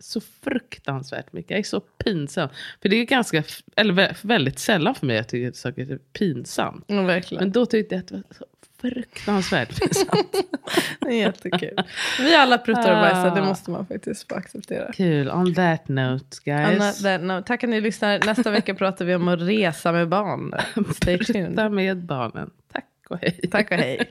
så fruktansvärt mycket. Jag är så pinsam. För det är ganska, eller vä- väldigt sällan för mig att jag tycker att saker är pinsamt. Ja, verkligen. Men då tyckte jag att det var så fruktansvärt *laughs* pinsamt. Det är jättekul. Vi alla pruttar och bajsar, det Ah. måste man faktiskt få acceptera. Kul. On that note guys. Anna, där, no, tack att ni lyssnar. Nästa vecka pratar vi om att resa med barn. *laughs* Stay tuned. Prutta med barnen. Tack och hej. Tack och hej.